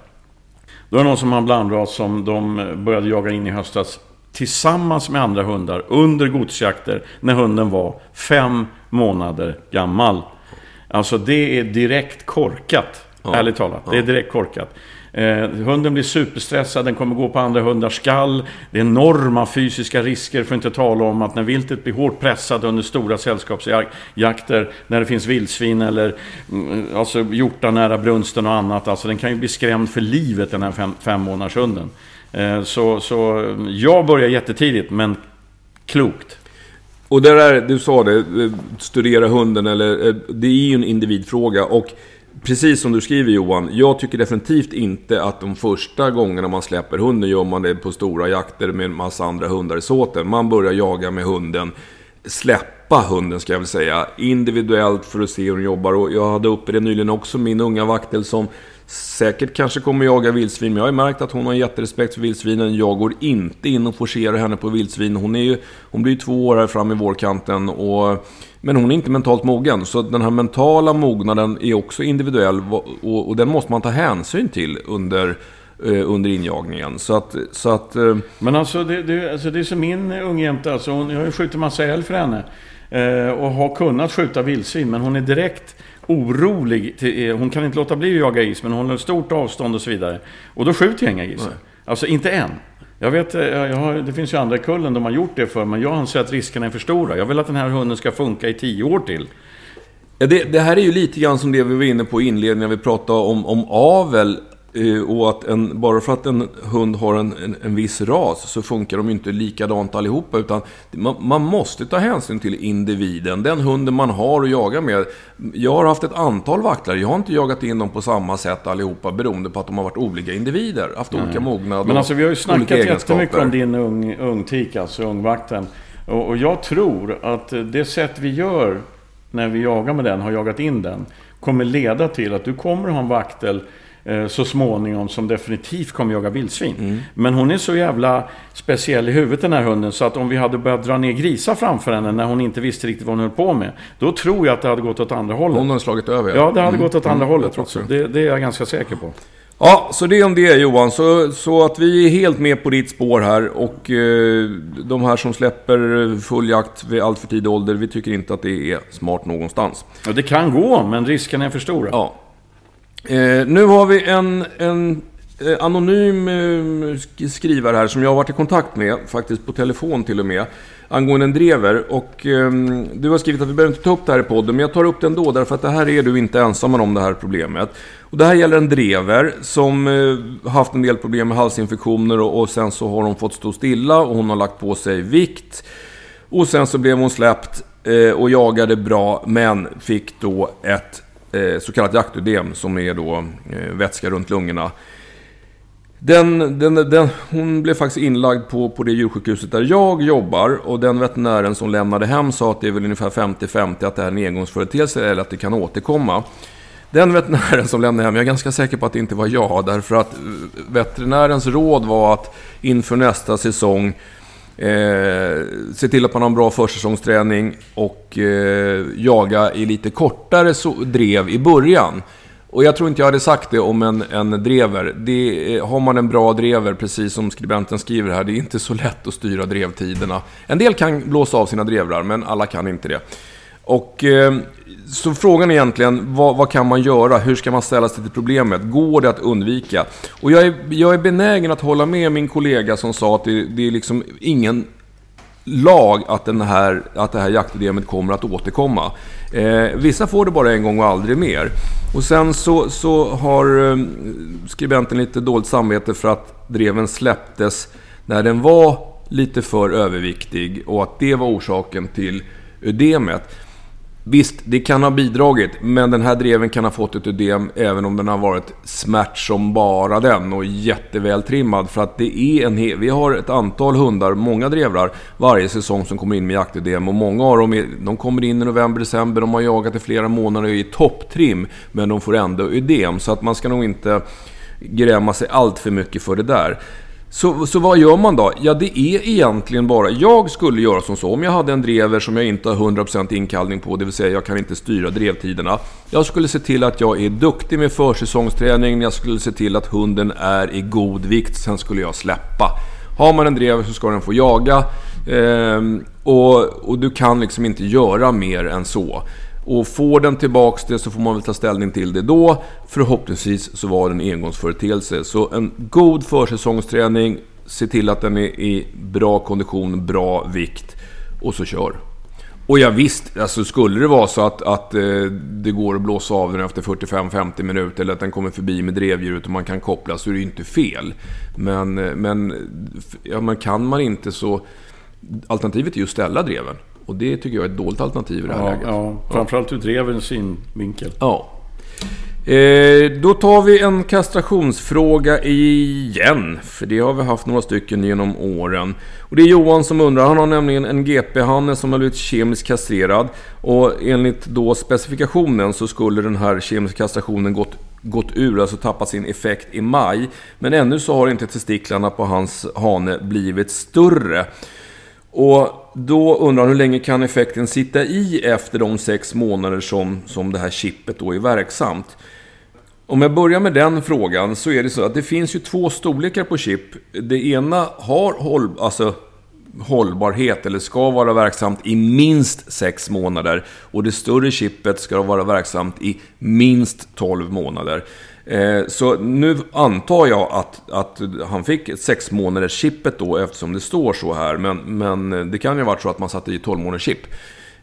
Då är det någon som har en blandras som de började jaga in i höstas tillsammans med andra hundar under godsjakter när hunden var fem månader gammal. Alltså det är direkt korkat, Ja. ärligt talat. Det är direkt korkat. Eh, hunden blir superstressad, den kommer gå på andra hundars skall. Det är enorma fysiska risker, för att inte tala om att när viltet blir hårt pressat under stora sällskapsjakter, när det finns vildsvin eller mm, alltså, hjortar nära brunsten och annat. Alltså, den kan ju bli skrämd för livet, den här fem, fem månaders hunden. Eh, så, så jag börjar jättetidigt, men klokt. Och det där, du sa det, eh, studera hunden eller... Eh, det är ju en individfråga och precis som du skriver Johan, jag tycker definitivt inte att de första gångerna man släpper hunden gör man det på stora jakter med en massa andra hundar i såten. Man börjar jaga med hunden, släppa hunden ska jag väl säga, individuellt för att se hur den jobbar. Och jag hade uppe det nyligen också, min unga vaktel som säkert kanske kommer jaga vildsvin, men jag har ju märkt att hon har jätterespekt för vildsvinen. Jag går inte in och forcerar henne på vildsvin. Hon, är ju, hon blir ju två år här fram i vårkanten. Och, men hon är inte mentalt mogen. Så den här mentala mognaden är också individuell och, och den måste man ta hänsyn till under, eh, under injagningen. Så att... Så att eh, Men alltså det, det, alltså det är som min ungjämte, alltså hon, jag har ju skjutit massa älg för henne. Eh, och har kunnat skjuta vildsvin, men hon är direkt orolig. Till, eh, hon kan inte låta bli att jaga is, men hon håller ett stort avstånd och så vidare. Och då skjuter jag inga grisar. Alltså inte än. Jag vet, eh, jag har, det finns ju andra i kullen de har gjort det för, men jag anser att riskerna är för stora. Jag vill att den här hunden ska funka i tio år till. Ja, det, det här är ju lite grann som det vi var inne på i inledningen när vi pratade om, om avel eh, Och att en, bara för att en hund har en, en, en viss ras så funkar de inte likadant allihopa. Utan man, man måste ta hänsyn till individen, den hunden man har att jaga med. Jag har haft ett antal vaktlare, jag har inte jagat in dem på samma sätt allihopa beroende på att de har varit olika individer. Haft olika mognad Men alltså vi har ju snackat jättemycket om din ung, ungtik, alltså ungvakten. Och, och jag tror att det sätt vi gör när vi jagar med den, har jagat in den, kommer leda till att du kommer ha en vaktel så småningom som definitivt kommer jaga vildsvin. Mm. Men hon är så jävla speciell i huvudet den här hunden så att om vi hade börjat dra ner grisar framför henne när hon inte visste riktigt vad hon höll på med. Då tror jag att det hade gått åt andra hållet. Hon har slagit över. Ja, det hade gått åt andra Mm, hållet också. också. Det, det är jag ganska säker på. Ja, så det är om det Johan. Så, så att vi är helt med på ditt spår här. Och eh, de här som släpper full jakt vid allt för tidig ålder, vi tycker inte att det är smart någonstans. Ja, det kan gå, men riskerna är för stora. Ja. Eh, nu har vi en, en eh, anonym eh, skrivare här som jag har varit i kontakt med, faktiskt på telefon till och med, angående en drever. Och eh, du har skrivit att vi behöver inte ta upp det här i podden, men jag tar upp det ändå därför att det här är du inte ensam om det här problemet. Och det här gäller en drever som eh, haft en del problem med halsinfektioner och, och sen så har hon fått stå stilla och hon har lagt på sig vikt. Och sen så blev hon släppt eh, och jagade bra, men fick då ett Eh, så kallat jaktödem som är då eh, vätska runt lungorna. Den, den, den, hon blev faktiskt inlagd på, på det djursjukhuset där jag jobbar och den veterinären som lämnade hem sa att det är väl ungefär 50-50 att det är en engångsföreteelse eller att det kan återkomma. Den veterinären som lämnade hem, jag är ganska säker på att det inte var jag, därför att eh, veterinärens råd var att inför nästa säsong Eh, se till att man har en bra försäsongsträning och eh, jaga i lite kortare so drev i början. Och jag tror inte jag hade sagt det om en, en drever. Det, eh, har man en bra drever, precis som skribenten skriver här, det är inte så lätt att styra drevtiderna. En del kan blåsa av sina drevrar, men alla kan inte det. Och eh, så frågan är egentligen, vad, vad kan man göra? Hur ska man ställa sig till problemet? Går det att undvika? Och jag är, jag är benägen att hålla med min kollega som sa att det, det är liksom ingen lag att, den här, att det här jaktidémet kommer att återkomma. Eh, vissa får det bara en gång och aldrig mer. Och sen så, så har eh, skribenten lite dåligt samvete för att dreven släpptes när den var lite för överviktig och att det var orsaken till ödemet. Visst, det kan ha bidragit, men den här dreven kan ha fått ett ödem även om den har varit smärt som bara den och jättevältrimmad. För att det är en Vi har ett antal hundar, många drevrar, varje säsong som kommer in med jaktödem. Och många av dem är, de kommer in i november, december, de har jagat i flera månader och är i topptrim. Men de får ändå ödem, så att man ska nog inte gräma sig allt för mycket för det där. Så, så vad gör man då? Ja, det är egentligen bara... Jag skulle göra som så. Om jag hade en drever som jag inte har 100% inkallning på, det vill säga jag kan inte styra drevtiderna. Jag skulle se till att jag är duktig med försäsongsträning. Jag skulle se till att hunden är i god vikt. Sen skulle jag släppa. Har man en drever så ska den få jaga. Eh, och, och du kan liksom inte göra mer än så. Och får den tillbaks det så får man väl ta ställning till det då. Förhoppningsvis så var det en engångsföreteelse. Så en god försäsongsträning, se till att den är i bra kondition, bra vikt och så kör. Och ja, visst, alltså skulle det vara så att, att eh, det går att blåsa av den efter 45-50 minuter eller att den kommer förbi med drevdjuret och man kan koppla så är det ju inte fel. Men, eh, men, ja, men kan man inte så... Alternativet är ju att ställa dreven. Och det tycker jag är ett dåligt alternativ i det här ja, läget. Ja, framförallt ur drevens synvinkel. Ja. Eh, då tar vi en kastrationsfråga igen. För det har vi haft några stycken genom åren. Och det är Johan som undrar. Han har nämligen en GP-hanne som har blivit kemiskt kastrerad. Och enligt då specifikationen så skulle den här kemiska kastrationen gått, gått ur, alltså tappat sin effekt i maj. Men ännu så har inte testiklarna på hans hane blivit större. Och då undrar han hur länge kan effekten sitta i efter de sex månader som, som det här chippet då är verksamt? Om jag börjar med den frågan så är det så att det finns ju två storlekar på chip. Det ena har håll, alltså, hållbarhet eller ska vara verksamt i minst sex månader. Och det större chippet ska vara verksamt i minst 12 månader. Eh, så nu antar jag att, att han fick sex månaders chippet då eftersom det står så här. Men, men det kan ju ha varit så att man satte i 12 månaders chip.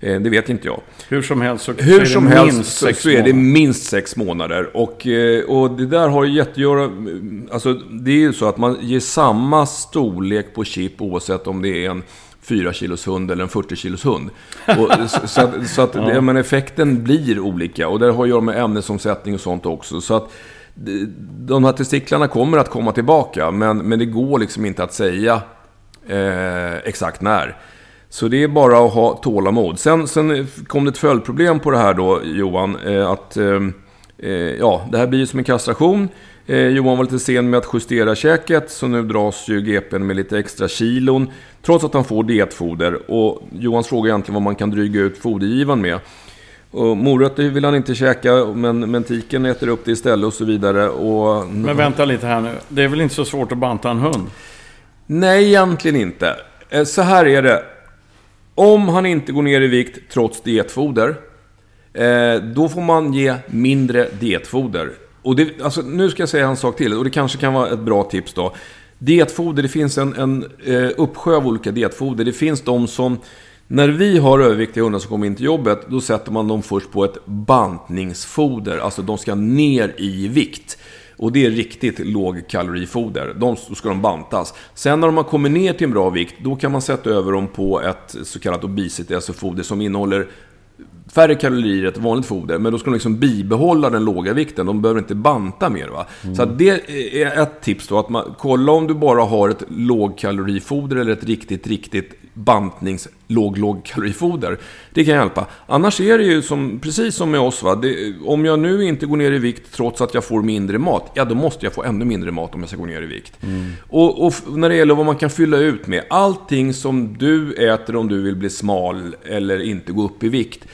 Eh, det vet inte jag. Hur som helst så, Hur som helst så, så är det minst sex månader. Och, eh, och det där har ju jättegöra... Alltså det är ju så att man ger samma storlek på chip oavsett om det är en 4 kilos hund eller en 40 kilos hund. Och, så att, så att ja. men effekten blir olika. Och det har att göra med ämnesomsättning och sånt också. Så att de här testiklarna kommer att komma tillbaka. Men, men det går liksom inte att säga eh, exakt när. Så det är bara att ha tålamod. Sen, sen kom det ett följdproblem på det här då, Johan. Eh, att eh, eh, ja, det här blir ju som en kastration. Eh, Johan var lite sen med att justera käket, så nu dras ju GPn med lite extra kilon. Trots att han får dietfoder. Och Johans fråga är egentligen vad man kan dryga ut fodergivan med. Och morötter vill han inte käka, men, men tiken äter upp det istället och så vidare. Och... Men vänta lite här nu. Det är väl inte så svårt att banta en hund? Nej, egentligen inte. Eh, så här är det. Om han inte går ner i vikt trots dietfoder, eh, då får man ge mindre dietfoder. Och det, alltså, nu ska jag säga en sak till, och det kanske kan vara ett bra tips då. Dietfoder, det finns en, en eh, uppsjö av olika dietfoder. Det finns de som när vi har överviktiga hundar som kommer in till jobbet, då sätter man dem först på ett bantningsfoder. Alltså de ska ner i vikt. Och det är riktigt lågkalorifoder. De ska de bantas. Sen när de har kommit ner till en bra vikt, då kan man sätta över dem på ett så kallat obesity, alltså foder som innehåller färre kalorier än ett vanligt foder. Men då ska de liksom bibehålla den låga vikten. De behöver inte banta mer. Va? Mm. Så det är ett tips då. Att man, kolla om du bara har ett lågkalorifoder eller ett riktigt, riktigt bantnings låg, lågkalorifoder. Det kan hjälpa. Annars är det ju som, precis som med oss. Va? Det, om jag nu inte går ner i vikt trots att jag får mindre mat, ja då måste jag få ännu mindre mat om jag ska gå ner i vikt. Mm. Och, och, när det gäller vad man kan fylla ut med, allting som du äter om du vill bli smal eller inte gå upp i vikt.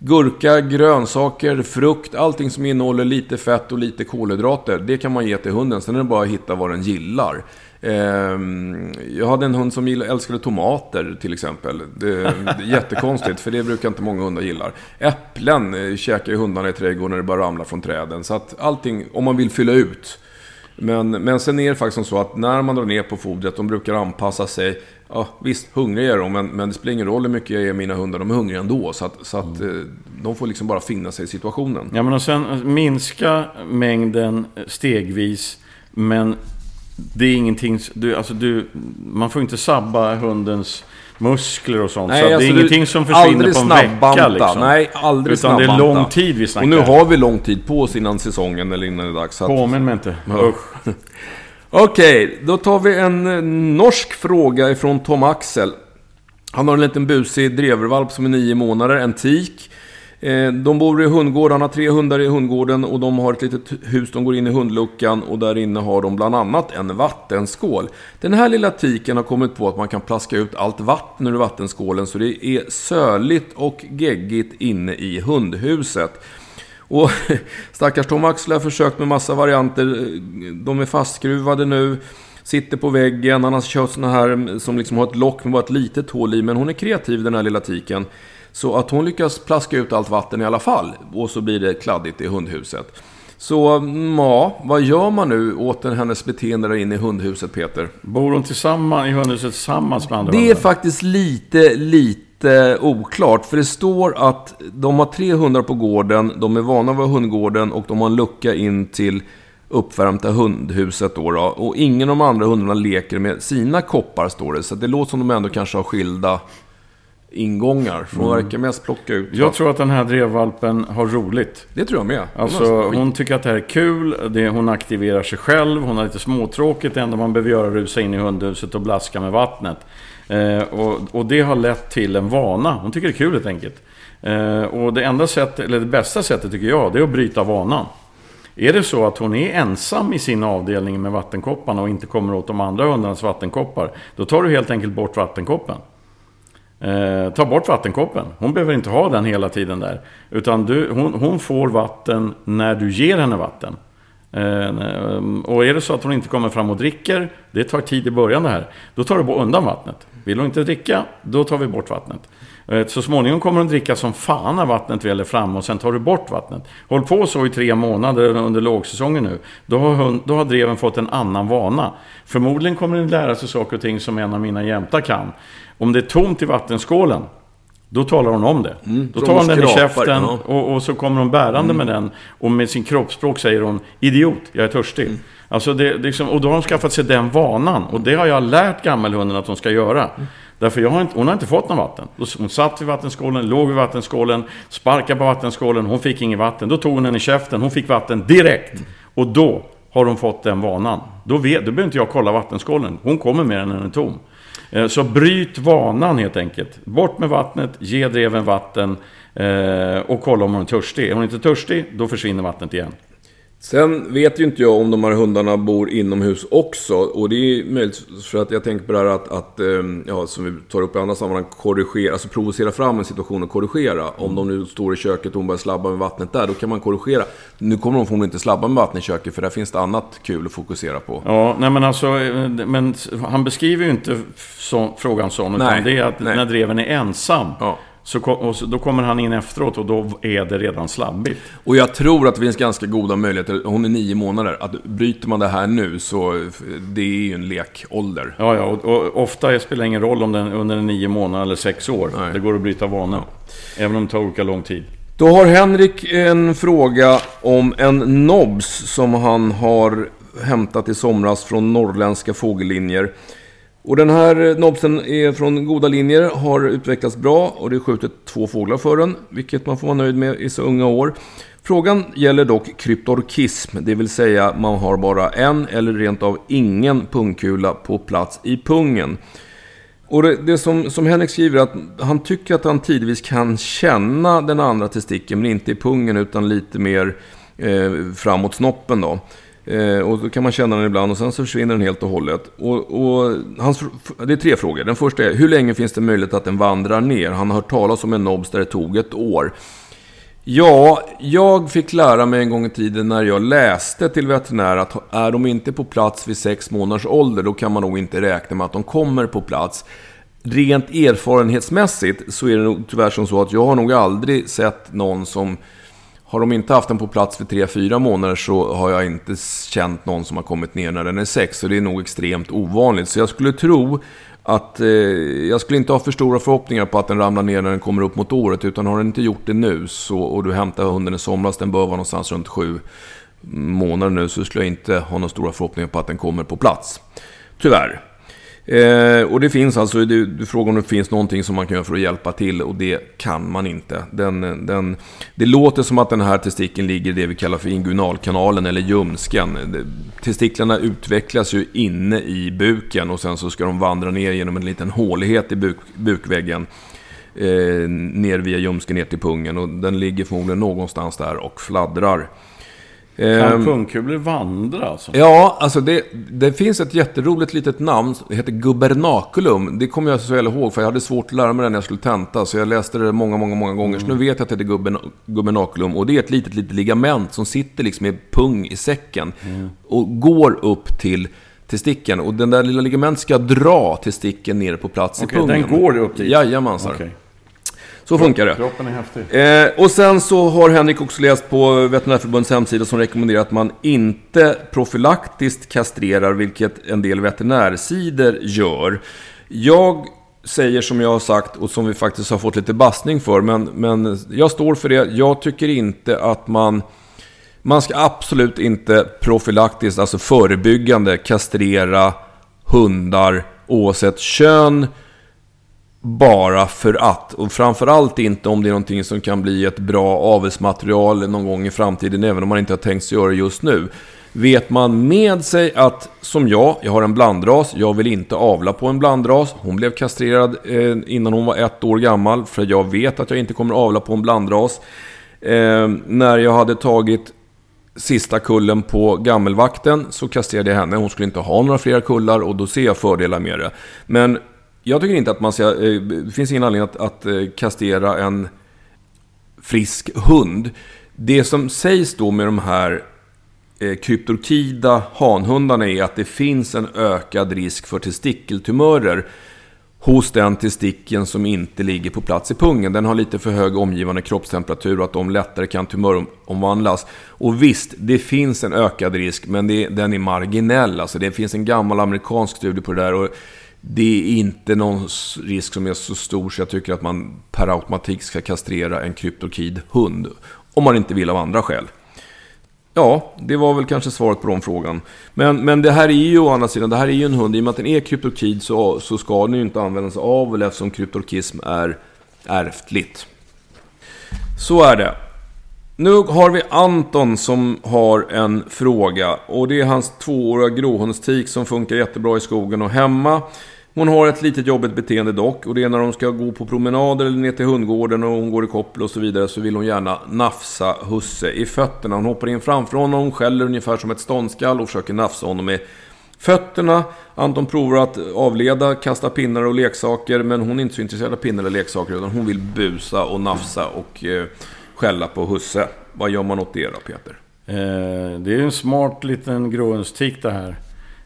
Gurka, grönsaker, frukt, allting som innehåller lite fett och lite kolhydrater. Det kan man ge till hunden. Sen är det bara att hitta vad den gillar. Ehm, jag hade en hund som älskade tomater till exempel. Det är jättekonstigt, för det brukar inte många hundar gilla. Äpplen eh, käkar ju hundarna i trädgården när det bara ramlar från träden. Så att allting, om man vill fylla ut. Men, men sen är det faktiskt så att när man drar ner på fodret, de brukar anpassa sig. Ja, visst, hungriga är de, men, men det spelar ingen roll hur mycket jag ger mina hundar. De är hungriga ändå. Så att, så att mm. Eh, de får liksom bara finna sig i situationen. Ja, men och sen minska mängden stegvis. Men det är ingenting, du, alltså du, man får inte sabba hundens muskler och sånt. Nej, så att det alltså är du- ingenting som försvinner på en snabbanta. vecka liksom. Nej, aldrig Utan det är snabbanta. lång tid vi snackar. Och nu har vi lång tid på oss innan säsongen eller innan det är dags. Att... Påminn mig inte. Usch. Okej, då tar vi en eh, norsk fråga ifrån Tom Axel. Han har en liten busig drevervalp som är nio månader, en tik. Eh, de bor i hundgård, han har tre hundar i hundgården och de har ett litet hus, de går in i hundluckan och där inne har de bland annat en vattenskål. Den här lilla tiken har kommit på att man kan plaska ut allt vatten ur vattenskålen så det är söligt och geggigt inne i hundhuset. Och stackars Tom Axel har försökt med massa varianter. De är fastskruvade nu. Sitter på väggen. Han har kört såna här som liksom har ett lock med bara ett litet hål i. Men hon är kreativ den här lilla tiken. Så att hon lyckas plaska ut allt vatten i alla fall. Och så blir det kladdigt i hundhuset. Så mm, ja, vad gör man nu åt den- hennes beteende där inne i hundhuset Peter? Bor de tillsammans i hundhuset tillsammans med andra Det är hundar? faktiskt lite, lite oklart. För det står att de har tre hundar på gården, de är vana vid hundgården och de har en lucka in till uppvärmta hundhuset då, då. Och ingen av de andra hundarna leker med sina koppar, står det. Så det låter som de ändå kanske har skilda ingångar. För de verkar mest plocka ut. Jag tror att den här drevvalpen har roligt. Det tror jag med. Hon Alltså har- hon tycker att det här är kul, det, hon aktiverar sig själv, hon har lite småtråkigt. Det enda man behöver göra är att rusa in i hundhuset och blaska med vattnet. Eh, och, och det har lett till en vana. Hon tycker det är kul helt enkelt. Eh, och det enda sättet, eller det bästa sättet tycker jag, det är att bryta vanan. Är det så att hon är ensam i sin avdelning med vattenkopparna och inte kommer åt de andra hundarnas vattenkoppar, då tar du helt enkelt bort vattenkoppen. Eh, ta bort vattenkoppen. Hon behöver inte ha den hela tiden där. Utan du, hon, hon får vatten när du ger henne vatten. Eh, eh och är det så att hon inte kommer fram och dricker, det tar tid i början det här, då tar du undan vattnet. Vill hon inte dricka, då tar vi bort vattnet. Eh, Så småningom kommer hon dricka som fan när vattnet väl är framme och sen tar du bort vattnet. Håll på så i tre månader under lågsäsongen nu. Då har, hon, då har dreven fått en annan vana. Förmodligen kommer den lära sig saker och ting som en av mina jämtar kan. Om det är tomt i vattenskålen, då talar hon om det. då Mm, så tar hon de den i käften ja. och, och så kommer hon bärande med den. Och med sin kroppsspråk säger hon Idiot, jag är törstig. Mm. Alltså det, det liksom, och då har hon skaffat sig den vanan. Och det har jag lärt gammelhunden att hon ska göra. Mm. Därför jag har inte, hon har inte fått något vatten. Då- Hon satt vid vattenskålen, låg vid vattenskålen, sparkade på vattenskålen, hon fick inget vatten. Då tog hon den i käften, hon fick vatten direkt. Och då har hon fått den vanan. Då, vet, då behöver inte jag kolla vattenskålen. Hon kommer med den när den är tom. Eh, så bryt vanan helt enkelt. Bort med vattnet, ge dreven vatten eh, och kolla om hon är törstig. Är hon inte törstig, då försvinner vattnet igen. Sen vet ju inte jag om de här hundarna bor inomhus också. Och det är möjligt för att jag tänker på det här att, att eh, ja, som vi tar upp i andra sammanhang, korrigera, alltså provocera fram en situation och korrigera. Om de nu står i köket och hon börjar slabba med vattnet där, då kan man korrigera. Nu kommer de förmodligen inte slabba med vattnet i köket, för där finns det annat kul att fokusera på. Ja, nej men alltså, eh, men han beskriver ju inte så, frågan så, utan Nej, det är att nej. när dreven är ensam, Ja. Så, och så, då kommer han in efteråt och då är det redan slabbigt. Och jag tror att det finns ganska goda möjligheter, hon är nio månader, att bryter man det här nu så det är ju en lekålder. Ja, ja, och, och ofta är- spelar det ingen roll om den under nio månader eller sex år. Nej. Det går att bryta vanor. Även om det tar olika lång tid. Då har Henrik en fråga om en nobs som han har hämtat i somras från norrländska fågellinjer. Och den här nobsen är från goda linjer, har utvecklats bra och det är skjutit två fåglar för den, vilket man får vara nöjd med i så unga år. Frågan gäller dock kryptorkism, det vill säga man har bara en eller rent av ingen pungkula på plats i pungen. Och det, det som, som Henrik skriver att han tycker att han tidvis kan känna den andra testikeln, men inte i pungen utan lite mer eh, framåt snoppen då. Eh, och då kan man känna den ibland och sen så försvinner den helt och hållet. Och, och hans, det är tre frågor. Den första är, hur länge finns det möjlighet att den vandrar ner? Han har hört talas om en nobs där det tog ett år. Ja, jag fick lära mig en gång i tiden när jag läste till veterinär att är de inte på plats vid sex månaders ålder, då kan man nog inte räkna med att de kommer på plats. Rent erfarenhetsmässigt så är det nog tyvärr som så att jag har nog aldrig sett någon som har de inte haft den på plats för 3-4 månader så har jag inte känt någon som har kommit ner när den är 6. Så det är nog extremt ovanligt. Så jag skulle tro att... Eh, jag skulle inte ha för stora förhoppningar på att den ramlar ner när den kommer upp mot året. Utan har den inte gjort det nu så, och du hämtar hunden i somras, den bör vara någonstans runt 7 månader nu så skulle jag inte ha några stora förhoppningar på att den kommer på plats. Tyvärr. Eh, och det finns alltså, du, du frågar om det finns någonting som man kan göra för att hjälpa till och det kan man inte. Den, den, det låter som att den här testikeln ligger i det vi kallar för inguinalkanalen eller ljumsken. Testiklarna utvecklas ju inne i buken och sen så ska de vandra ner genom en liten hålighet i buk, bukväggen. Eh, ner via ljumsken ner till pungen och den ligger förmodligen någonstans där och fladdrar. Kan ehm, pungkulor vandra alltså? Ja, alltså det, det finns ett jätteroligt litet namn. Det heter gubernaculum. Det kommer jag så väl ihåg för jag hade svårt att lära mig det när jag skulle tenta. Så jag läste det många, många, många gånger. Mm. Så nu vet jag att det heter gubernaculum. Och det är ett litet, litet ligament som sitter liksom i pung i säcken. Mm. Och går upp till testikeln. Och den där lilla ligamentet ska dra testikeln ner på plats okay, i pungen. den går upp dit? Jajamensan. Okay. Så funkar det. Kroppen är häftig. Eh, och sen så har Henrik också läst på Veterinärförbundets hemsida som rekommenderar att man inte profylaktiskt kastrerar, vilket en del veterinärsidor gör. Jag säger som jag har sagt och som vi faktiskt har fått lite bassning för, men, men jag står för det. Jag tycker inte att man... Man ska absolut inte profylaktiskt, alltså förebyggande, kastrera hundar oavsett kön, bara för att. Och framförallt inte om det är någonting som kan bli ett bra avelsmaterial någon gång i framtiden, även om man inte har tänkt sig göra det just nu. Vet man med sig att, som jag, jag har en blandras, jag vill inte avla på en blandras. Hon blev kastrerad eh, innan hon var ett år gammal, för jag vet att jag inte kommer avla på en blandras. Eh, när jag hade tagit sista kullen på gammelvakten så kastrerade jag henne. Hon skulle inte ha några fler kullar och då ser jag fördelar med det. Men jag tycker inte att man ska... Eh, det finns ingen anledning att, att eh, kastera en frisk hund. Det som sägs då med de här eh, kryptorkida hanhundarna är att det finns en ökad risk för testikeltumörer hos den testikeln som inte ligger på plats i pungen. Den har lite för hög omgivande kroppstemperatur och att de lättare kan tumöromvandlas. Och visst, det finns en ökad risk, men det, den är marginell. Alltså det finns en gammal amerikansk studie på det där. Och det är inte någon risk som är så stor så jag tycker att man per automatik ska kastrera en kryptokid hund. Om man inte vill av andra skäl. Ja, det var väl kanske svaret på den frågan. Men, men det här är ju å andra sidan, det här är ju en hund. I och med att den är kryptokid så, så ska den ju inte användas av eftersom kryptorkism är ärftligt. Så är det. Nu har vi Anton som har en fråga. Och det är hans tvååriga gråhundstik som funkar jättebra i skogen och hemma. Hon har ett litet jobbigt beteende dock. Och det är när de ska gå på promenader eller ner till hundgården och hon går i koppel och så vidare. Så vill hon gärna nafsa husse i fötterna. Hon hoppar in framför honom, skäller ungefär som ett ståndskall och försöker nafsa honom med fötterna. Anton provar att avleda, kasta pinnar och leksaker. Men hon är inte så intresserad av pinnar eller leksaker. Utan hon vill busa och nafsa och... Eh, skälla på husse. Vad gör man åt det då, Peter? Eh, det är en smart liten gråhundstik det här.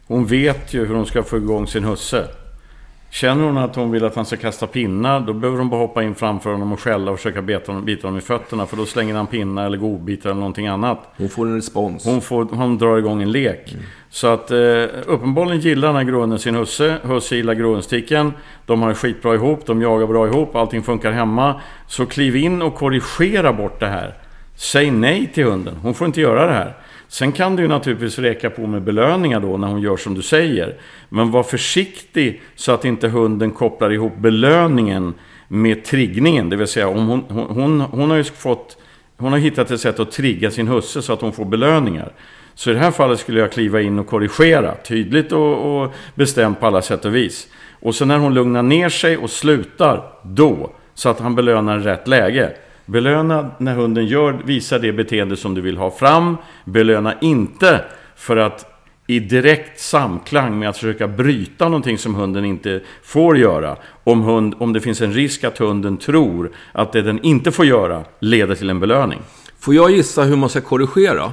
Hon vet ju hur hon ska få igång sin husse. Känner hon att hon vill att han ska kasta pinnar, då behöver hon bara hoppa in framför honom och skälla och försöka beta honom, bita honom i fötterna. För då slänger han pinnar eller godbitar eller någonting annat. Hon får en respons. Hon, får, hon drar igång en lek. Mm. Så att eh, uppenbarligen gillar den här gråhunden sin husse. Husse gillar gråhundstiken. De har det skitbra ihop, de jagar bra ihop, allting funkar hemma. Så kliv in och korrigera bort det här. Säg nej till hunden. Hon får inte göra det här. Sen kan du ju naturligtvis räcka på med belöningar då när hon gör som du säger. Men var försiktig så att inte hunden kopplar ihop belöningen med triggningen. Det vill säga om hon, hon, hon, hon har ju fått hon har hittat ett sätt att trigga sin husse så att hon får belöningar. Så i det här fallet skulle jag kliva in och korrigera tydligt och, och bestämt på alla sätt och vis. Och sen när hon lugnar ner sig och slutar, då, så att han belönar rätt läge. Belöna när hunden gör, visar det beteende som du vill ha fram. Belöna inte för att i direkt samklang med att försöka bryta någonting som hunden inte får göra. Om, hund, om det finns en risk att hunden tror att det den inte får göra leder till en belöning. Får jag gissa hur man ska korrigera?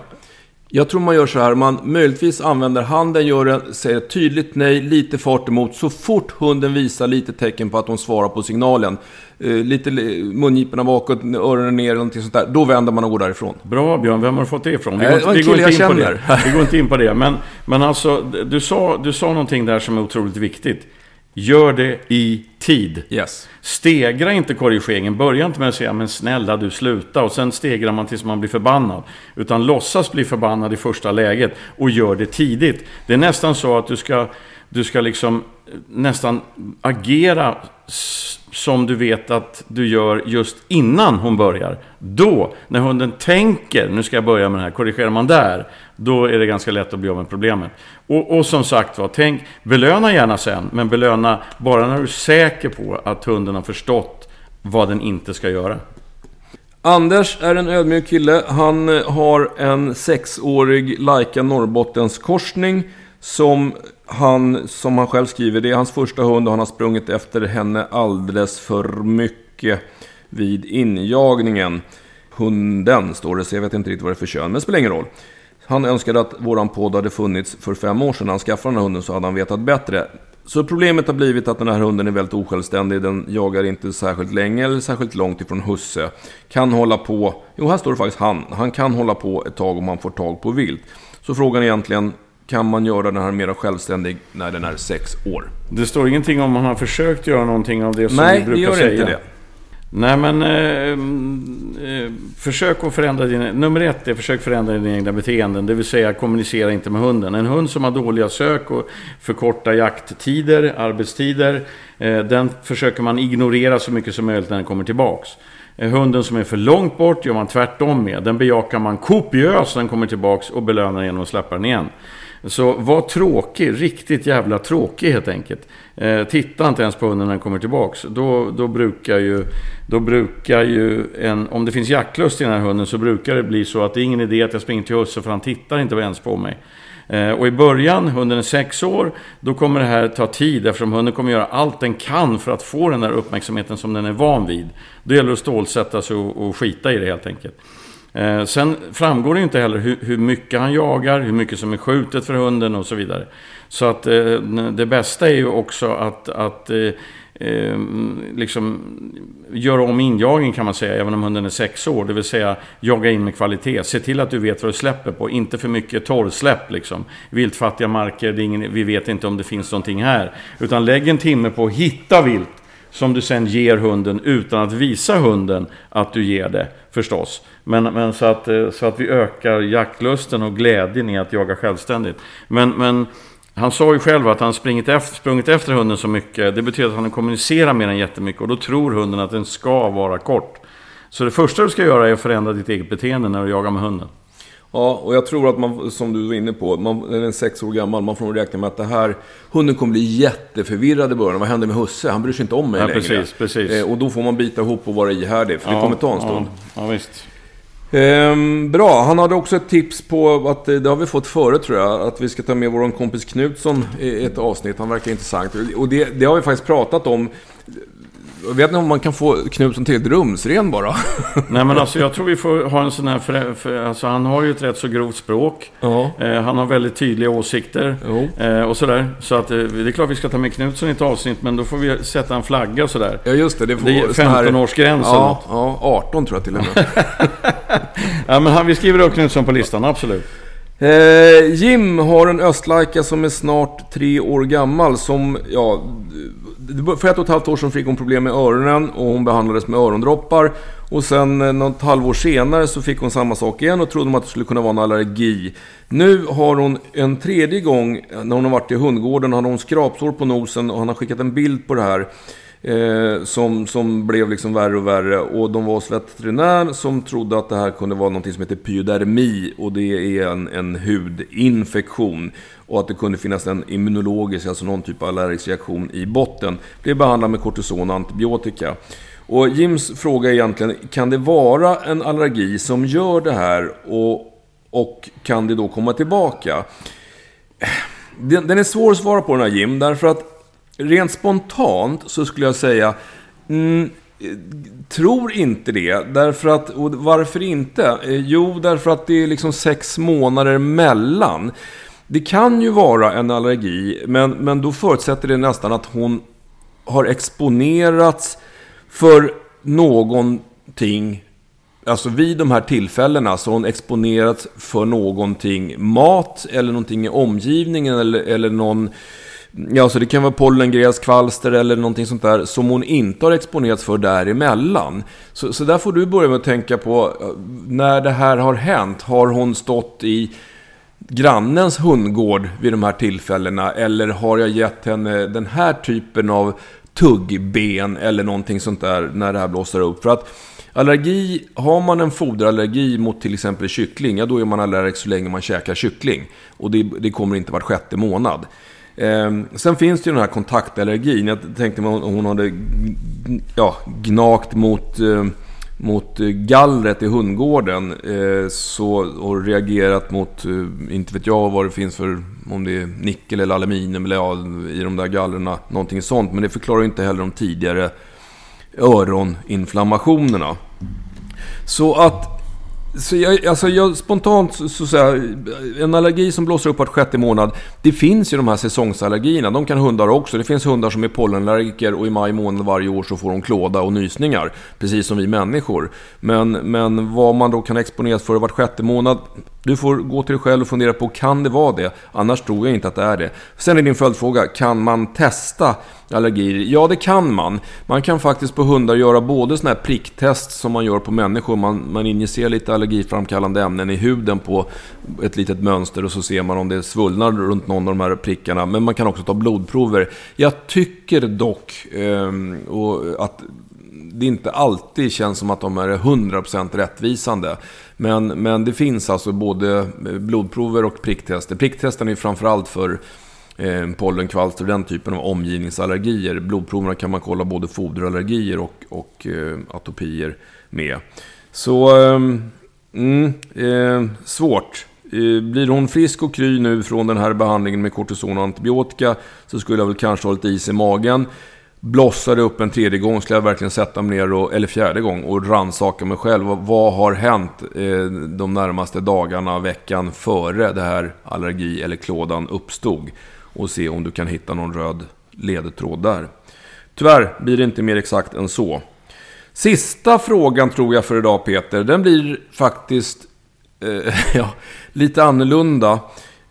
Jag tror man gör så här, man möjligtvis använder handen, gör en, säger ett tydligt nej, lite fart emot. Så fort hunden visar lite tecken på att hon svarar på signalen, eh, lite mungiporna bakåt, öronen ner eller någonting sånt där, då vänder man och går därifrån. Bra Björn, vem har du fått det ifrån? Vi går, äh, vi går inte in på det. Vi går inte in på det. Men, men alltså, du sa, du sa någonting där som är otroligt viktigt. Gör det i tid. Yes. Stegra inte korrigeringen. Börja inte med att säga men snälla du sluta och sen stegrar man tills man blir förbannad. Utan låtsas bli förbannad i första läget och gör det tidigt. Det är nästan så att du ska, du ska liksom nästan agera som du vet att du gör just innan hon börjar. Då, när hunden tänker, nu ska jag börja med det här, korrigerar man där, då är det ganska lätt att bli av med problemet. Och, och som sagt var, tänk, belöna gärna sen, men belöna bara när du är säker på att hunden har förstått vad den inte ska göra. Anders är en ödmjuk kille. Han eh, har en sexårig Laika Norrbottens korsning som han, som han själv skriver, det är hans första hund och han har sprungit efter henne alldeles för mycket vid injagningen. Hunden står det, så jag vet inte riktigt vad det är för kön, men det spelar ingen roll. Han önskade att våran podd hade funnits för fem år sedan när han skaffade den här hunden så hade han vetat bättre. Så problemet har blivit att den här hunden är väldigt osjälvständig. Den jagar inte särskilt länge eller särskilt långt ifrån husse. Kan hålla på, jo här står det faktiskt han. Han kan hålla på ett tag om man får tag på vilt. Så frågan är egentligen, kan man göra den här mer självständig när den är sex år? Det står ingenting om man har försökt göra någonting av det som Nej, vi brukar det gör säga. inte det. Nej men eh, mm, eh, försök att förändra dina... Nummer ett är försök förändra dina egna beteenden. Det vill säga kommunicera inte med hunden. En hund som har dåliga sök och förkorta jakttider, arbetstider. Eh, den försöker man ignorera så mycket som möjligt när den kommer tillbaks. Eh, hunden som är för långt bort gör man tvärtom med. Den bejakar man kopiöst när den kommer tillbaks och belönar genom att släppa den igen. Så var tråkig, riktigt jävla tråkig helt enkelt. Eh, titta inte ens på hunden när den kommer tillbaks. Då, då brukar ju, då brukar ju en, om det finns jaktlust i den här hunden så brukar det bli så att det är ingen idé att jag springer till husse för han tittar inte ens på mig. Eh, och i början, hunden är sex år, då kommer det här ta tid eftersom hunden kommer göra allt den kan för att få den där uppmärksamheten som den är van vid. Då gäller det att stålsätta sig och, och skita i det helt enkelt. Eh, sen framgår det inte heller hur, hur, mycket han jagar, hur mycket som är skjutet för hunden och så vidare. Så att eh, det bästa är ju också att, att eh, eh liksom göra om injagning kan man säga, även om hunden är sex år. Det vill säga jaga in med kvalitet. Se till att du vet vad du släpper på. Inte för mycket torrsläpp liksom. Viltfattiga marker, det är ingen, vi vet inte om det finns någonting här. Utan lägg en timme på att hitta vilt som du sen ger hunden utan att visa hunden att du ger det förstås. Men, men så, att, eh, så att vi ökar jaktlusten och glädjen i att jaga självständigt. Men, men han sa ju själv att han sprungit efter, sprungit efter hunden så mycket. Det betyder att han kommunicerar med den jättemycket och då tror hunden att den ska vara kort. Så det första du ska göra är att förändra ditt eget beteende när du jagar med hunden. Ja, och jag tror att man, som du var inne på, man, är sex år gammal, man får räkna med att det här... Hunden kommer bli jätteförvirrad i början. Vad händer med husse? Han bryr sig inte om mig Ja, längre. precis, precis. Eh, och då får man bita ihop och vara ihärdig, för det kommer ta en stund. Ja, ja visst. Ehm, bra, han hade också ett tips på att, eh, det har vi fått förut tror jag, att vi ska ta med vår kompis Knutsson i ett avsnitt. Han verkar intressant. Och det, det har vi faktiskt pratat om. Vet inte om man kan få Knutsson till ett rumsren bara. Nej men alltså jag tror vi får ha en sån här... För, för, alltså han har ju ett rätt så grovt språk. Ja. Eh, han har väldigt tydliga åsikter. Eh, och sådär. Så att eh, det är klart vi ska ta med Knutsson i ett avsnitt. Men då får vi sätta en flagga och sådär. Ja, just det. Det, får Det är sån här- 15-årsgräns eller Ja, något. ja, 18 tror jag till och med. Ja men han, vi skriver upp Knutsson på listan, absolut. Eh, Jim har en östlaika som är snart tre år gammal som, ja, för ett och ett halvt år sedan fick hon problem med öronen och hon behandlades med örondroppar. Och sen eh, något halvår senare så fick hon samma sak igen och trodde att det skulle kunna vara en allergi. Nu har hon en tredje gång, eh, när hon har varit i hundgården, har hon skrapsår på nosen och han har skickat en bild på det här. Eh, som, som blev liksom värre och värre. Och de var hos veterinär som trodde att det här kunde vara något som heter pyodermi. Och det är en, en hudinfektion. Och att det kunde finnas en immunologisk, alltså någon typ av allergisk reaktion i botten. Blev behandlad med kortison och antibiotika. Och Jims fråga är egentligen, kan det vara en allergi som gör det här? Och, och kan det då komma tillbaka? Eh, den, den är svår att svara på den här Jim, därför att rent spontant så skulle jag säga mm, Tror inte det. Därför att, och varför inte? Eh, jo, därför att det är liksom sex månader mellan. Det kan ju vara en allergi, men, men då förutsätter det nästan att hon har exponerats för någonting Alltså vid de här tillfällena så har hon exponerats för någonting mat eller någonting i omgivningen eller, eller någon Ja, så det kan vara pollengräs, kvalster eller någonting sånt där som hon inte har exponerats för däremellan. Så, så där får du börja med att tänka på, eh, när det här har hänt, har hon stått i grannens hundgård vid de här tillfällena? Eller har jag gett henne den här typen av tuggben eller någonting sånt där när det här blåser upp? För att allergi, har man en foderallergi mot till exempel kyckling, ja då är man allergisk så länge man käkar kyckling. Och det, det kommer inte vart sjätte månad. Eh, sen finns det ju den här kontaktallergin. Jag tänkte att hon hade ja, gnagt mot, eh, mot gallret i hundgården. Eh, så, och reagerat mot, eh, inte vet jag vad det finns för, om det är nickel eller aluminium eller ja, i de där gallrena, Någonting sånt. Men det förklarar ju inte heller de tidigare öroninflammationerna. Så att så jag, alltså jag, spontant så, så här, en allergi som blåser upp vart sjätte månad. Det finns ju de här säsongsallergierna. De kan hundar också. Det finns hundar som är pollenallergiker och i maj månad varje år så får de klåda och nysningar. Precis som vi människor. Men, men vad man då kan exponeras för vart sjätte månad. Du får gå till dig själv och fundera på, kan det vara det? Annars tror jag inte att det är det. Sen är din följdfråga, kan man testa allergier? Ja, det kan man. Man kan faktiskt på hundar göra både sådana här pricktest som man gör på människor. Man, man injicerar lite allergiframkallande ämnen i huden på ett litet mönster och så ser man om det svullnar runt någon av de här prickarna. Men man kan också ta blodprover. Jag tycker dock eh, att det inte alltid känns som att de är 100% rättvisande. Men, men det finns alltså både blodprover och pricktester. Pricktesten är framförallt för eh, pollenkvalster och den typen av omgivningsallergier. Blodproverna kan man kolla både foderallergier och, och eh, atopier med. Så, ehm, mm, eh, svårt. Eh, blir hon frisk och kry nu från den här behandlingen med kortison och antibiotika så skulle jag väl kanske ha lite is i magen. Blossar det upp en tredje gång skulle jag verkligen sätta mig ner, och, eller fjärde gång, och rannsaka mig själv. Vad har hänt eh, de närmaste dagarna, veckan före det här allergi eller klådan uppstod? Och se om du kan hitta någon röd ledtråd där. Tyvärr blir det inte mer exakt än så. Sista frågan tror jag för idag Peter, den blir faktiskt eh, ja, lite annorlunda.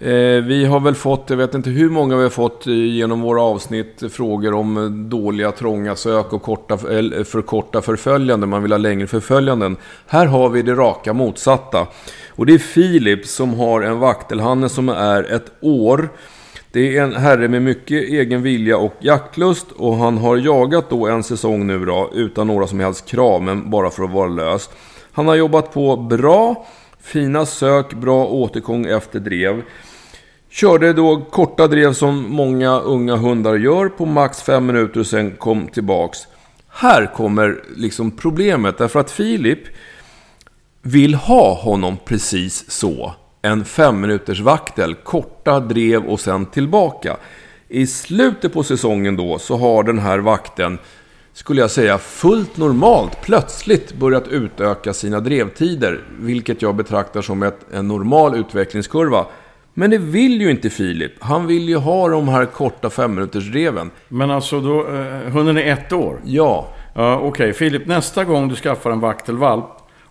Eh, vi har väl fått, jag vet inte hur många vi har fått eh, genom våra avsnitt, eh, frågor om dåliga, trånga sök och korta, för korta förföljanden. Man vill ha längre förföljanden. Här har vi det raka motsatta. Och det är Filip som har en vaktelhanne som är ett år. Det är en herre med mycket egen vilja och jaktlust och han har jagat då en säsong nu då utan några som helst krav men bara för att vara lös. Han har jobbat på bra, fina sök, bra återgång efter drev. Körde då korta drev som många unga hundar gör på max 5 minuter och sen kom tillbaks. Här kommer liksom problemet därför att Filip vill ha honom precis så en fem minuters vaktel, korta drev och sen tillbaka. I slutet på säsongen då så har den här vakten, skulle jag säga fullt normalt, plötsligt börjat utöka sina drevtider. Vilket jag betraktar som ett, en normal utvecklingskurva. Men det vill ju inte Filip. Han vill ju ha de här korta fem minuters dreven. Men alltså, då, eh, hunden är ett år? Ja. Ja, Okej, okay. Filip, nästa gång du skaffar en vaktelvalp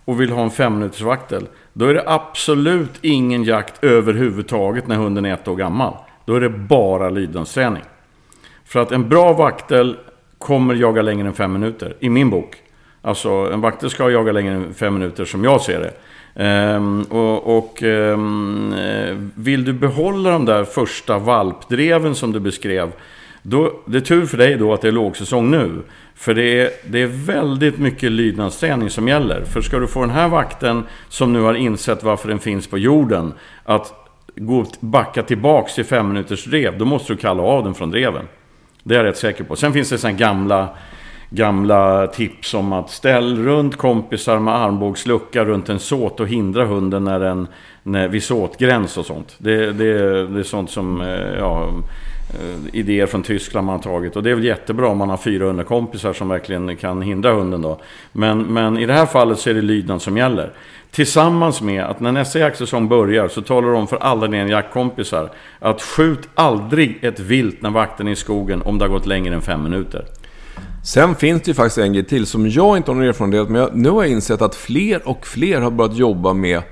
och vill ha en fem minuters vaktel. Då är det absolut ingen jakt överhuvudtaget när hunden är ett år gammal. Då är det bara lydnadsträning. För att en bra vaktel kommer jaga längre än fem minuter, i min bok. Alltså en vaktel ska jaga längre än fem minuter som jag ser det. Ehm, och, och ehm, eh, vill du behålla de där första valpdreven som du beskrev då, det är tur för dig då att det är lågsäsong nu. För det är, det är väldigt mycket lydnadsträning som gäller. För ska du få den här vakten, som nu har insett varför den finns på jorden, att gå, backa tillbaks till fem minuters drev, då måste du kalla av den från dreven. Det är jag rätt säker på. Sen finns det sådana gamla, gamla tips om att ställ runt kompisar med armbågslucka runt en såt och hindra hunden när den, när, vid såtgräns och sånt. Det, det, det är sånt som, eh, ja eh, idéer från Tyskland man har tagit. Och det är väl jättebra om man har 400 kompisar som verkligen kan hindra hunden då. Men, men i det här fallet så är det lydnad som gäller. Tillsammans med att när nästa jaktsäsong börjar så talar du om för alla dina jaktkompisar att skjut aldrig ett vilt när vakten är i skogen om det har gått längre än fem minuter. Sen finns det ju faktiskt en grej till som jag inte har någon erfarenhet men jag, nu har jag insett att fler och fler har börjat jobba med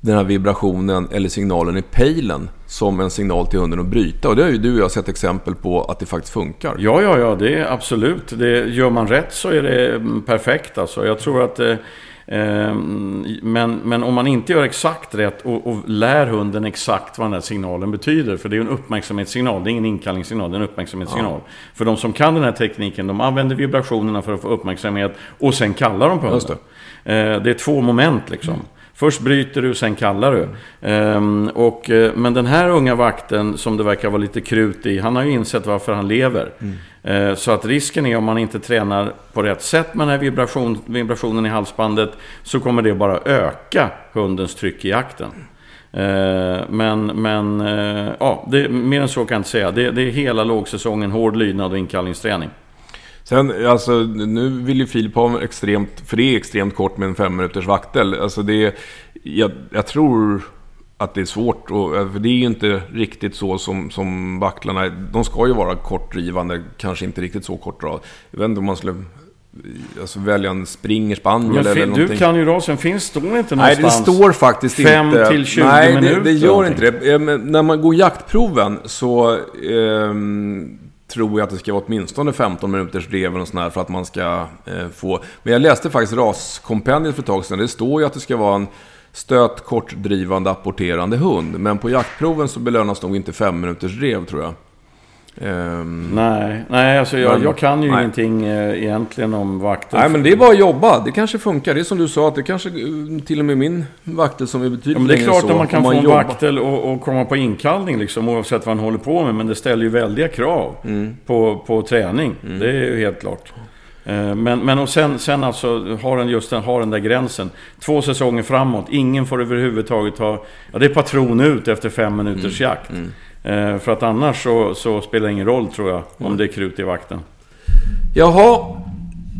den här vibrationen eller signalen i pejlen som en signal till hunden att bryta. Och det har ju du och jag sett exempel på att det faktiskt funkar. Ja, ja, ja, det är absolut. Det, gör man rätt så är det mm, perfekt alltså. Jag tror att... Eh, men, men om man inte gör exakt rätt och, och, lär hunden exakt vad den här signalen betyder. För det är en uppmärksamhetssignal, det är ingen inkallningssignal, det är en uppmärksamhetssignal. Ja. För de som kan den här tekniken, de använder vibrationerna för att få uppmärksamhet och sen kallar de på hunden. Det. det. är två moment liksom. Mm. Först bryter du, sen kallar du. Um, och, eh, men den här unga vakten, som det verkar vara lite krut i, han har ju insett varför han lever. Mm. Uh, så att risken är om man inte tränar på rätt sätt med den här vibration, vibrationen i halsbandet, så kommer det bara öka hundens tryck i jakten. Uh, men, men uh, ja, det, mer än så kan jag inte säga. Det, det är hela lågsäsongen, hård lydnad och inkallningsträning. Sen, alltså, nu vill ju Filip ha extremt, för det är extremt kort med en fem minuters vaktel. Alltså det, jag, jag tror att det är svårt, och, för det är ju inte riktigt så som, som vaktlarna, de ska ju vara kortdrivande, kanske inte riktigt så kort Jag vet inte om man skulle alltså, välja en springer spaniel eller någonting. Du kan ju rasen, finns det inte någonstans? Nej, det står faktiskt inte. till 20 Nej, minuter? Nej, det, det gör inte det. Men när man går jaktproven så eh, tror jag att det ska vara åtminstone 15 minuters drev och sånt för att man ska eh, få... Men jag läste faktiskt raskompendiet för ett tag sedan. Det står ju att det ska vara en stöt, kortdrivande, apporterande hund. Men på jaktproven så belönas nog inte 5 minuters drev tror jag. Um, nej, nej alltså jag, men, jag kan ju nej. ingenting eh, egentligen om vakter. Nej, men det är bara att jobba. Det kanske funkar. Det är som du sa, att det kanske eh, till och med min vaktel som är betydligt ja, men Det är klart att man kan få man en vaktel och, och, komma på inkallning liksom, oavsett vad han håller på med. Men det ställer ju väldiga krav mm. på, på träning. Mm. Det är ju helt klart. Eh, men, men och sen, sen alltså har den just den, har den där gränsen. Två säsonger framåt, ingen får överhuvudtaget ha... Ja, det är patron ut efter fem minuters mm. jakt. Eh, för att annars så, så, spelar det ingen roll tror jag, om mm. det är krut i vakten. Jaha,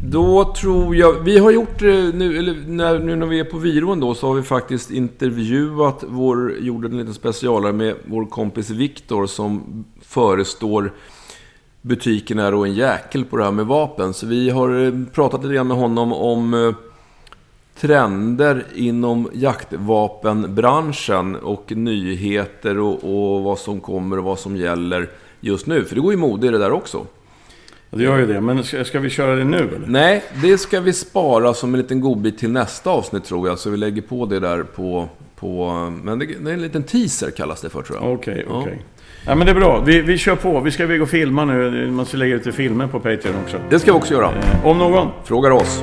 då tror jag... Vi har gjort nu, eller när, nu när vi är på Viron då, så har vi faktiskt intervjuat vår, gjorde en liten specialare med vår kompis Viktor som förestår butiken är och en jäkel på det här med vapen. Så vi har eh, pratat lite grann med honom om eh, trender inom jaktvapenbranschen och nyheter och, och, vad som kommer och vad som gäller just nu. För det går ju mode i det där också. Det gör ju det, men ska, ska vi köra det nu eller? Nej, det ska vi spara som en liten godbit till nästa avsnitt tror jag. Så vi lägger på det där på... på men det, det är en liten teaser kallas det för tror jag. Okej, okay, okej. Okay. Ja. Ja men det är bra. Vi, vi kör på. Vi ska iväg och filma nu. Man ska lägga ut filmer på Patreon också. Det ska vi också göra. Eh, om någon. Frågar oss.